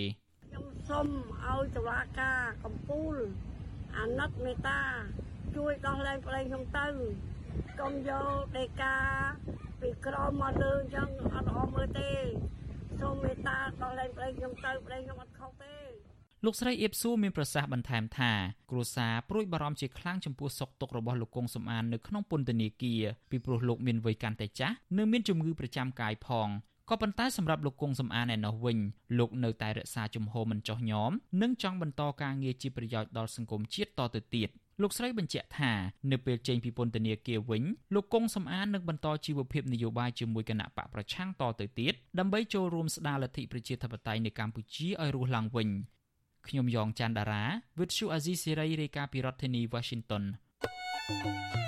ខ្ញុំសូមឲ្យតុលាការកំពូលអាណិតមេត្តាជួយដោះលែងប្តីខ្ញុំទៅ កុំយកដេកាពីក្រមមកលើអញ្ចឹងអត់អមមើលទេសូមមេត្តាដោះលែងប្តីខ្ញុំទៅប្តីខ្ញុំអត់ខុសទេលោកស្រីអៀបសួរមានប្រសាសន៍បន្ថែមថាគ្រួសារព្រួយបារម្ភជាខ្លាំងចំពោះសុខទុក្ខរបស់លោកគង់សំអាននៅក្នុងពន្ធនាគារពីព្រោះលោកមានវ័យកាន់តែចាស់និងមានជំងឺប្រចាំកាយផងក៏ប៉ុន្តែសម្រាប់លោកគង់សំអានឯណោះវិញលោកនៅតែរក្សាជំហរមិនចោះញោមនិងចង់បន្តការងារជាប្រយោជន៍ដល់សង្គមជាតិតទៅទៀត លោកស្រីបញ្ជាក់ថានៅពេលចេញពីពន្ធនាគារវិញលោកគង់សំអាននឹងបន្តជីវភាពនយោបាយជាមួយគណៈបកប្រឆាំងតទៅទៀតដើម្បីចូលរួមស្ដារលទ្ធិប្រជាធិបតេយ្យនៅកម្ពុជាឲ្យរស់ឡើងវិញខ្ញុំយ៉ងច័ន្ទដារាវិទ្យុអាស៊ីសេរីរាយការណ៍ពីរដ្ឋធានី Washington thank you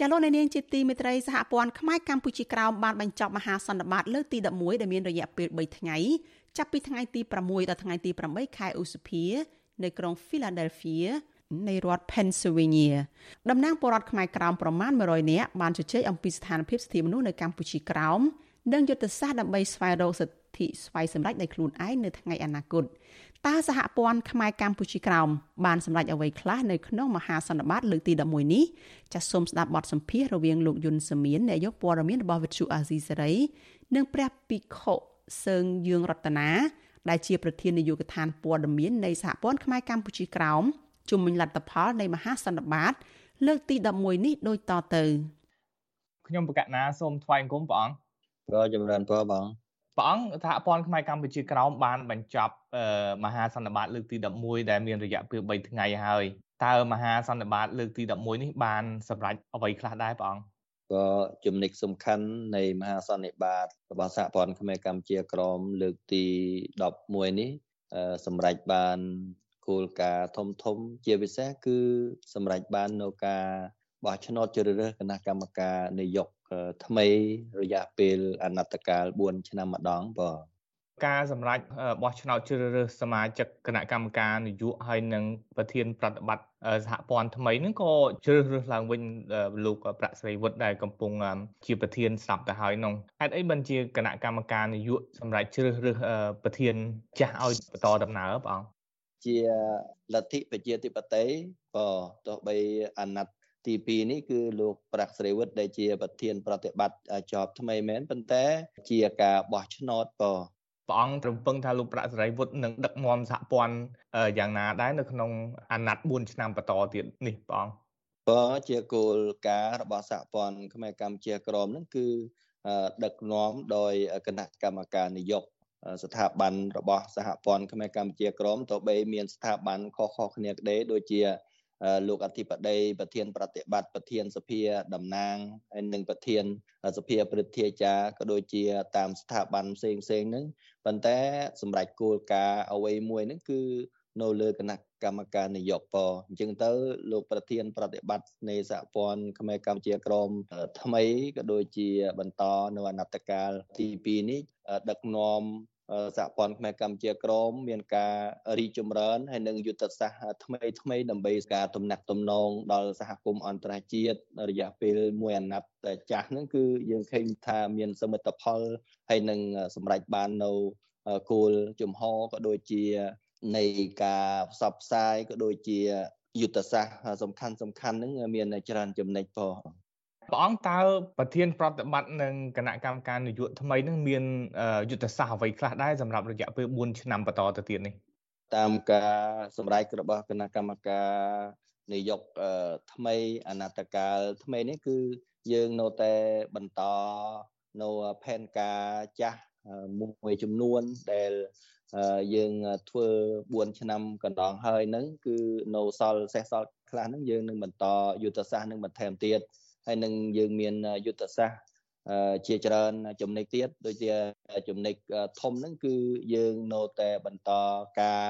ចាលោកនាងជាទីមេត្រីសហព័ន្ធខ្មែរកម្ពុជាក្រោមបានបញ្ចប់មហាសន្និបាតលើកទី11ដែលមានរយៈពេល3ថ្ងៃចាប់ពីថ្ងៃទី6ដល់ថ្ងៃទី8ខែឧសភានៅក្រុង Philadelphia នៃរដ្ឋ Pennsylvania តំណាងពលរដ្ឋខ្មែរក្រោមប្រមាណ100នាក់បានជជែកអំពីស្ថានភាពសិទ្ធិមនុស្សនៅកម្ពុជាក្រោម និងយុទ្ធសាស្ត្រដើម្បីស្វែងរកសិទ្ធិស្វ័យសម្រេចដោយខ្លួនឯងនៅថ្ងៃអនាគតតើសហព័ន្ធខ្មែរកម្ពុជាក្រោមបានសម្រេចអ្វីខ្លះនៅក្នុងមហាសន្និបាតលើកទី11នេះចាសសូមស្ដាប់បទសម្ភាសន៍រវាងលោកយុនសាមៀននាយកព័ត៌មានរបស់វិទ្យុអាស៊ីសេរីនិងព្រះភិក្ខុសើងយឿងរតនាដែលជាប្រធាននាយកដ្ឋានព័ត៌មាននៃសហព័ន្ធខ្មែរកម្ពុជាក្រោមជុំវិញលទ្ធផលនៃមហាសន្និបាត លើកទី11នេះដូចតទៅខ្ញុំបកណាសូមថ្វាយអង្គមព្រះអង្គ ប្រចម្រើនពរបងព្រះអង្គសហព័ន្ធខ្មែរកម្ពុជាក្រោមបានបញ្ចប់មហាសន្និបាតលើកទី11ដែលមានរយៈពេល3ថ្ងៃហើយតើមហាសន្និបាតលើកទី11នេះបានសម្រេចអ្វីខ្លះដែរព្រះអង្គក៏ចំណុចសំខាន់នៃមហាសន្និបាតរបស់សហព័ន្ធខ្មែរកម្ពុជាក្រមលើកទី11នេះសម្រេចបានគោលការណ៍ធំធំជាពិសេសគឺសម្រេចបាននៅការបោះឆ្នោតជ្រើសរើសគណៈកម្មការនាយក ថ្មីរយៈពេលអាណត្តិកាល4ឆ្នាំម្ដងបាទការសម្រេចបោះឆ្នោតជ្រើសរើសសមាជិកគណៈកម្មការនយោបាយហើយនិងប្រធានប្រតិបត្តិសហព័ន្ធថ្មីហ្នឹងក៏ជ្រើសរើសឡើងវិញលោកប្រាក់ស្រីវុឌ្ឍដែលកំពុងជាប្រធានស្ដាប់ទៅហើយនោះហេតុអីបានជាគណៈកម្មការនយោបាយសម្រាប់ជ្រើសរើសប្រធានចាស់ឲ្យបន្តដំណើរបងអង្គជាលទ្ធិប្រជាធិបតេយ្យក៏ទោះបីអាណត្តិ ទី2នេះគឺលោកប្រាក់ស្រីវិទ្យដែលជាប្រធានប្រតិបត្តិជាប់ថ្មីមែនប៉ុន្តែជាការបោះឆ្នោតក៏ព្រះអង្គរំពឹងថាលោកប្រាក់សេរីវុឌ្ឍនឹងដឹកនាំសហព័ន្ធយ៉ាងណាដែរនៅក្នុងអាណត្តិ4ឆ្នាំបន្តទៀតនេះព្រះអង្គក៏ជាគោលការណ៍របស់សហព័ន្ធខ្មែរកម្ពុជាក្រមនឹងគឺដឹកនាំដោយគណៈកម្មការនយោបាយស្ថាប័នរបស់សហព័ន្ធខ្មែរកម្ពុជាក្រមទោះបីមានស្ថាប័នខុសៗគ្នាក្តីដូចជា លោកអធិបតីប្រធានប្រតិបត្តិប្រធានសភាតំណាងហើយនិងប្រធានសភាព្រឹទ្ធាចារ្យក៏ដូចជាតាមស្ថាប័នផ្សេងផ្សេងហ្នឹងប៉ុន្តែសម្រាប់គោលការណ៍អ្វីមួយហ្នឹងគឺនៅលើគណៈកម្មការនយោបាយអញ្ចឹងទៅលោកប្រធានប្រតិបត្តិនៃសហព័ន្ធខ្មែរកម្ពុជាក្រមថ្មីក៏ដូចជាបន្តនៅអាណត្តិកាលទី2នេះដឹកនាំ សហព័ន្ធខ្មែរកម្ពុជាក្រមមានការរីចម្រើនហើយនឹងយុទ្ធសាស្ត្រថ្មីថ្មីដើម្បីការទំនាក់ទំនងដល់សហគមន៍អន្តរជាតិរយៈពេលមួយអាណត្តិចាស់ហ្នឹងគឺយើងឃើញថាមានសមិទ្ធផលហើយនឹងសម្រេចបាននៅគោលជំហរក៏ដូចជានៃការផ្សព្វផ្សាយក៏ដូចជាយុទ្ធសាស្ត្រសំខាន់សំខាន់ហ្នឹងមានច្រើនចំណុចផង ព្រះអង្គតើប្រធានប្រតិបត្តិនិងគណៈកម្មការនយោបាយថ្មីនឹងមានយុទ្ធសាស្ត្រអ្វីខ្លះដែរសម្រាប់រយៈពេល4ឆ្នាំបន្តទៅទៀតនេះតាមការសម្រេចរបស់គណៈកម្មការនយោបាយថ្មីអនតកាលថ្មីនេះគឺយើងនៅតែបន្តនៅផែនការចាស់មួយចំនួនដែលយើងធ្វើ4ឆ្នាំកន្លងហើយហ្នឹងគឺនៅសល់សេះសល់ខ្លះហ្នឹងយើងនឹងបន្តយុទ្ធសាស្ត្រនឹងបន្ថែមទៀត ហើយនឹងយើងមានយុទ្ធសាស្ត្រជាច្រើនចំណុចទៀតដូចជាចំណុចធំហ្នឹងគឺយើងនៅតែបន្តការ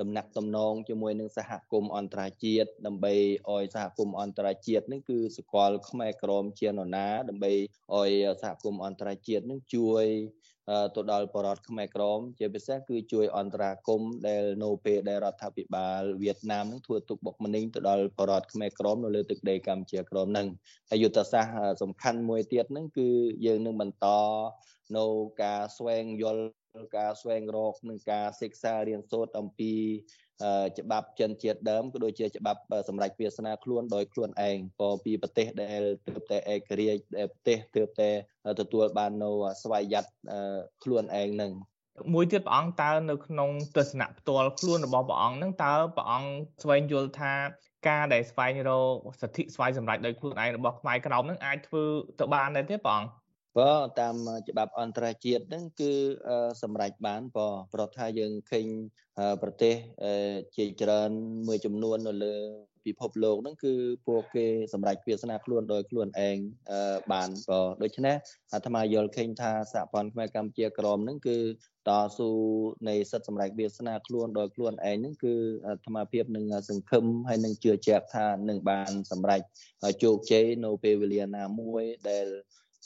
តំណាក់តំណងជាមួយនឹងសហគមន៍អន្តរជាតិដើម្បីឲ្យសហគមន៍អន្តរជាតិហ្នឹងគឺស្គាល់ខ្មែរក្រមជានរណាដើម្បីឲ្យសហគមន៍អន្តរជាតិហ្នឹងជួយ ទៅដល់បរដ្ឋខ្មែរក្រមជាពិសេសគឺជួយអន្តរាគមដែលនៅពេលដែលរដ្ឋាភិបាលវៀតណាមនឹងធ្វើទុកបុកម្នេញទៅដល់បរដ្ឋខ្មែរក្រមនៅលើទឹកដីកម្ពុជាក្រមនឹងហើយយុទ្ធសាស្ត្រសំខាន់មួយទៀតហ្នឹងគឺយើងនឹងបន្តនៅការស្វែងយល់ការស្វែងរកនិងការសិក្សារៀនសូត្រអំពី ច្បាប់ចិនជាតិដើមក៏ដូចជាច្បាប់សម្រាប់វាសនាខ្លួនដោយខ្លួនឯងក៏ពីប្រទេសដែលទើបតែឯករាជ្យដែលប្រទេសទើបតែទទួលបាននៅស្វ័យយ័តខ្លួនឯងនឹងមួយទៀតព្រះអង្គតើនៅក្នុងទស្សនៈផ្ទាល់ខ្លួនរបស់ព្រះអង្គនឹងតើព្រះអង្គស្វែងយល់ថាការដែលស្វែងរកសិទ្ធិស្វ័យសម្រេចដោយខ្លួនឯងរបស់ខ្មែរក្រមនឹងអាចធ្វើទៅបានដែរទេព្រះអង្គ បើតាមច្បាប់អន្តរជាតិហ្នឹងគឺសម្រេចបានបើប្រថាយើងឃើញប្រទេសជាច្រើនមួយចំនួននៅលើពិភពលោកហ្នឹងគឺពួកគេសម្រេចវាសនាខ្លួនដោយខ្លួនឯងបានក៏ដូច្នេះអាត្មាយល់ឃើញថាសហព័ន្ធខ្មែរកម្ពុជាក្រមហ្នឹងគឺតស៊ូនៃសិទ្ធិសម្រេចវាសនាខ្លួនដោយខ្លួនឯងហ្នឹងគឺអាត្មាភាពនឹងសង្ឃឹមហើយនឹងជឿជាក់ថានឹងបានសម្រេចជោគជ័យនៅពេលវេលាណាមួយដែល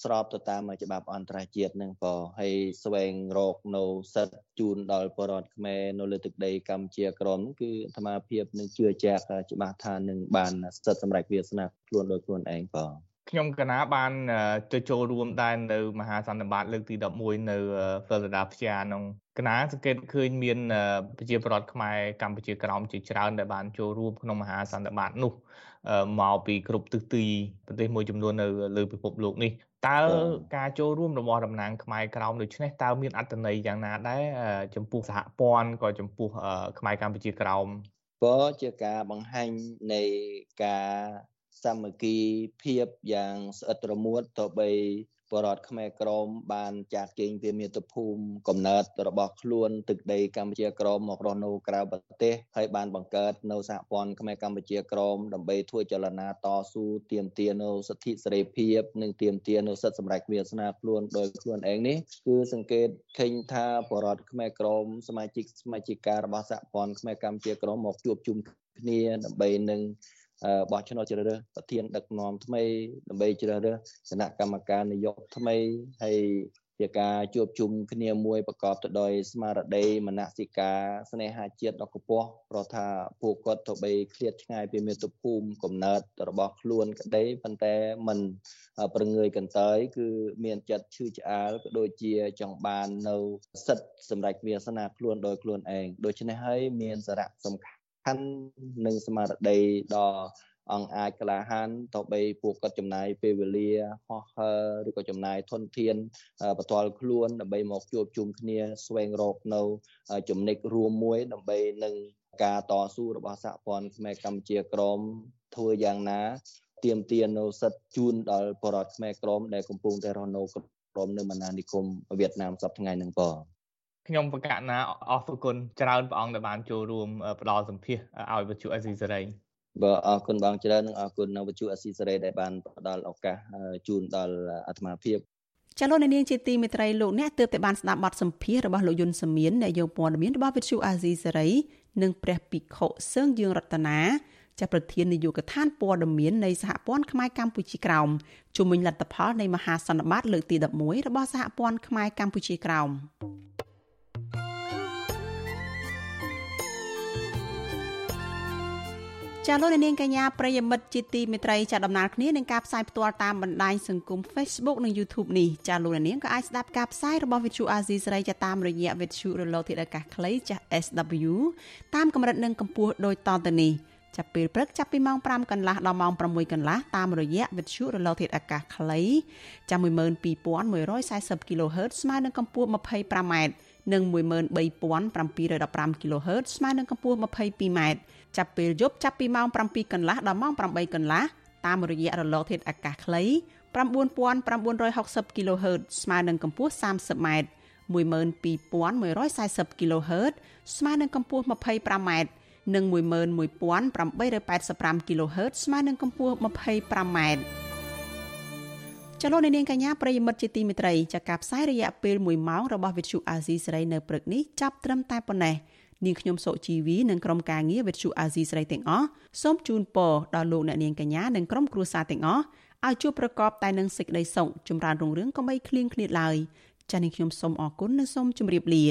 ស្របទៅតាមច្បាប់អន្តរជាតិនឹងក៏ហើយស្វែងរកនៅសិទ្ធជូនដល់ប្រជារដ្ឋខ្មែរនៅលើទឹកដីកម្ពុជាក្រមគឺអាត្មាភាពនឹងជឿជាក់ច្បាស់ថានឹងបានសិទ្ធសម្រាប់វាសនាខ្លួនដោយខ្លួនឯងក៏ខ្ញុំកណាបានទៅចូលរួមដែរនៅមហាសន្និបាតលើកទី11នៅ Florida ផ្ជាក្នុងកណាសង្កេតឃើញមានប្រជាពលរដ្ឋខ្មែរកម្ពុជាក្រោមជាច្រើនដែលបានចូលរួមក្នុងមហាសន្និបាតនោះមកពីគ្រប់ទិសទីប្រទេសមួយចំនួននៅលើពិភពលោកនេះ តើការចូលរួមរបស់តំណាងខ្មែរក្រោមដូចនេះតើមានអត្ថន័យយ៉ាងណាដែរចំពោះសហព័ន្ធក៏ចំពោះខ្មែរកម្ពុជាក្រោមក៏ជាការបង្ហាញនៃការសាមគ្គីភាពយ៉ាងស្អិតរមួតទៅបី បរតខ្មែរក្រមបានចាកចេញពីមាតុភូមិកំណើតរបស់ខ្លួនទឹកដីកម្ពុជាក្រមមករស់នៅក្រៅប្រទេសហើយបានបង្កើតនៅសហព័ន្ធខ្មែរកម្ពុជាក្រមដើម្បីធ្វើចលនាតស៊ូទាមទារនៅសិទ្ធិសេរីភាពនិងទាមទារនៅសិទ្ធិសម្រេចវាសនាខ្លួនដោយខ្លួនឯងនេះគឺសង្កេតឃើញថាបរតខ្មែរក្រមសមាជិកសមាជិការបស់សហព័ន្ធខ្មែរកម្ពុជាក្រមមកជួបជុំគ្នាដើម្បីនឹង បោះឆ្នោតជ្រើសរើសប្រធានដឹកនាំថ្មីដើម្បីជ្រើសរើសគណៈកម្មការនយោបាយថ្មីហើយជាការជួបជុំគ្នាមួយប្រកបទៅដោយស្មារតីមនសិការស្នេហាជាតិដ៏ខ្ពស់ព្រោះថាពួកគាត់ទៅបីឃ្លាតឆ្ងាយពីមាតុភូមិកំណើតរបស់ខ្លួនក្តីប៉ុន្តែมันប្រងើយកន្តើយគឺមានចិត្តឈឺឆ្អាលក៏ដូចជាចង់បាននៅសិទ្ធសម្រាប់វាសនាខ្លួនដោយខ្លួនឯងដូច្នេះហើយមានសារៈសំខាន់ ខាន់និងស្មារតីដ៏អង្គអាចក្លាហានទៅបីពួកគាត់ចំណាយពេលវេលាហោះហើរឬក៏ចំណាយធនធានបន្ទាល់ខ្លួនដើម្បីមកជួបជុំគ្នាស្វែងរកនៅចំណិចរួមមួយដើម្បីនឹងការតស៊ូរបស់សហព័ន្ធខ្មែរកម្ពុជាក្រមធ្វើយ៉ាងណាទៀមទានៅសិទ្ធជូនដល់បរតខ្មែរក្រមដែលកំពុងតែរស់នៅក្រមនៅមហានិគមវៀតណាមសប្តាហ៍ថ្ងៃនឹងបង ខ្ញុំបកណាអរគុណច្រើនព្រះអង្គដែលបានចូលរួមផ្ដល់សម្ភាសឲ្យវិទ្យុអេស៊ីសេរីបាទអរគុណបងច្រើននិងអរគុណនៅវិទ្យុអេស៊ីសេរីដែលបានផ្ដល់ឱកាសជូនដល់អាត្មាភាពចាលោកនាងជាទីមេត្រីលោកអ្នកទើបតែបានស្ដាប់បទសម្ភាសរបស់លោកយុនសមៀននាយកព័ត៌មានរបស់វិទ្យុអាស៊ីសេរីនិងព្រះភិក្ខុសឿងយើងរតនាចាប្រធាននាយកដ្ឋានព័ត៌មាននៃសហព័ន្ធខ្មែរកម្ពុជាក្រោមជុំវិញលទ្ធផលនៃមហាសន្និបាតលើកទី11របស់សហព័ន្ធខ្មែរកម្ពុជាក្រោម ចាលោកនាងកញ្ញាប្រិយមិត្តជាទីមេត្រីចាដំណើរគ្នានឹងការផ្សាយផ្ទាល់តាមបណ្ដាញសង្គម Facebook និង YouTube នេះចាលោកនាងក៏អាចស្ដាប់ការផ្សាយរបស់ Vithu Azizi សេរីចាតាមរយៈ Vithu រលកធាតុអាកាសខ្លីចា SW តាមកម្រិតនិងកម្ពស់ដូចតទៅនេះចាប់ពេលព្រឹកចាប់ពីម៉ោង5កន្លះដល់ម៉ោង6កន្លះតាមរយៈវិទ្យុរលកធាតុអាកាសខ្លីចាំ12140 kHz ស្មើនឹងកម្ពស់ 25m និង13715 kHz ស្មើនឹងកម្ពស់ 22m ចាប់ពេលយប់ចាប់ពីម៉ោង7កន្លះដល់ម៉ោង8កន្លះតាមរយៈរលកធាតុអាកាសខ្លី9960 kHz ស្មើនឹងកម្ពស់ 30m 12140 kHz ស្មើនឹងកម្ពស់ 25m និង11885 kHz ស្មើនឹងកម្ពស់ 25m ចលនានាងកញ្ញាប្រិយមិត្តជាទីមេត្រីចាការផ្សាយរយៈពេល1ម៉ោងរបស់វិទ្យុអាស៊ីសេរីនៅព្រឹកនេះចាប់ត្រឹមតែប៉ុណ្ណេះ នាងខ្ញុំសុជីវីនិងក្រុមការងារវិទ្យុអាស៊ីសេរីទាំងអស់សូមជូនពរដល់លោកអ្នកនាងកញ្ញានិងក្រុមគ្រួសារទាំងអស់ឲ្យជួបប្រកបតែនឹងសេចក្តីសុខចម្រើនរុងរឿងកុំបីឃ្លៀងឃ្លាតឡើយចា៎នាងខ្ញុំសូមអរគុណនិងសូមជម្រាបលា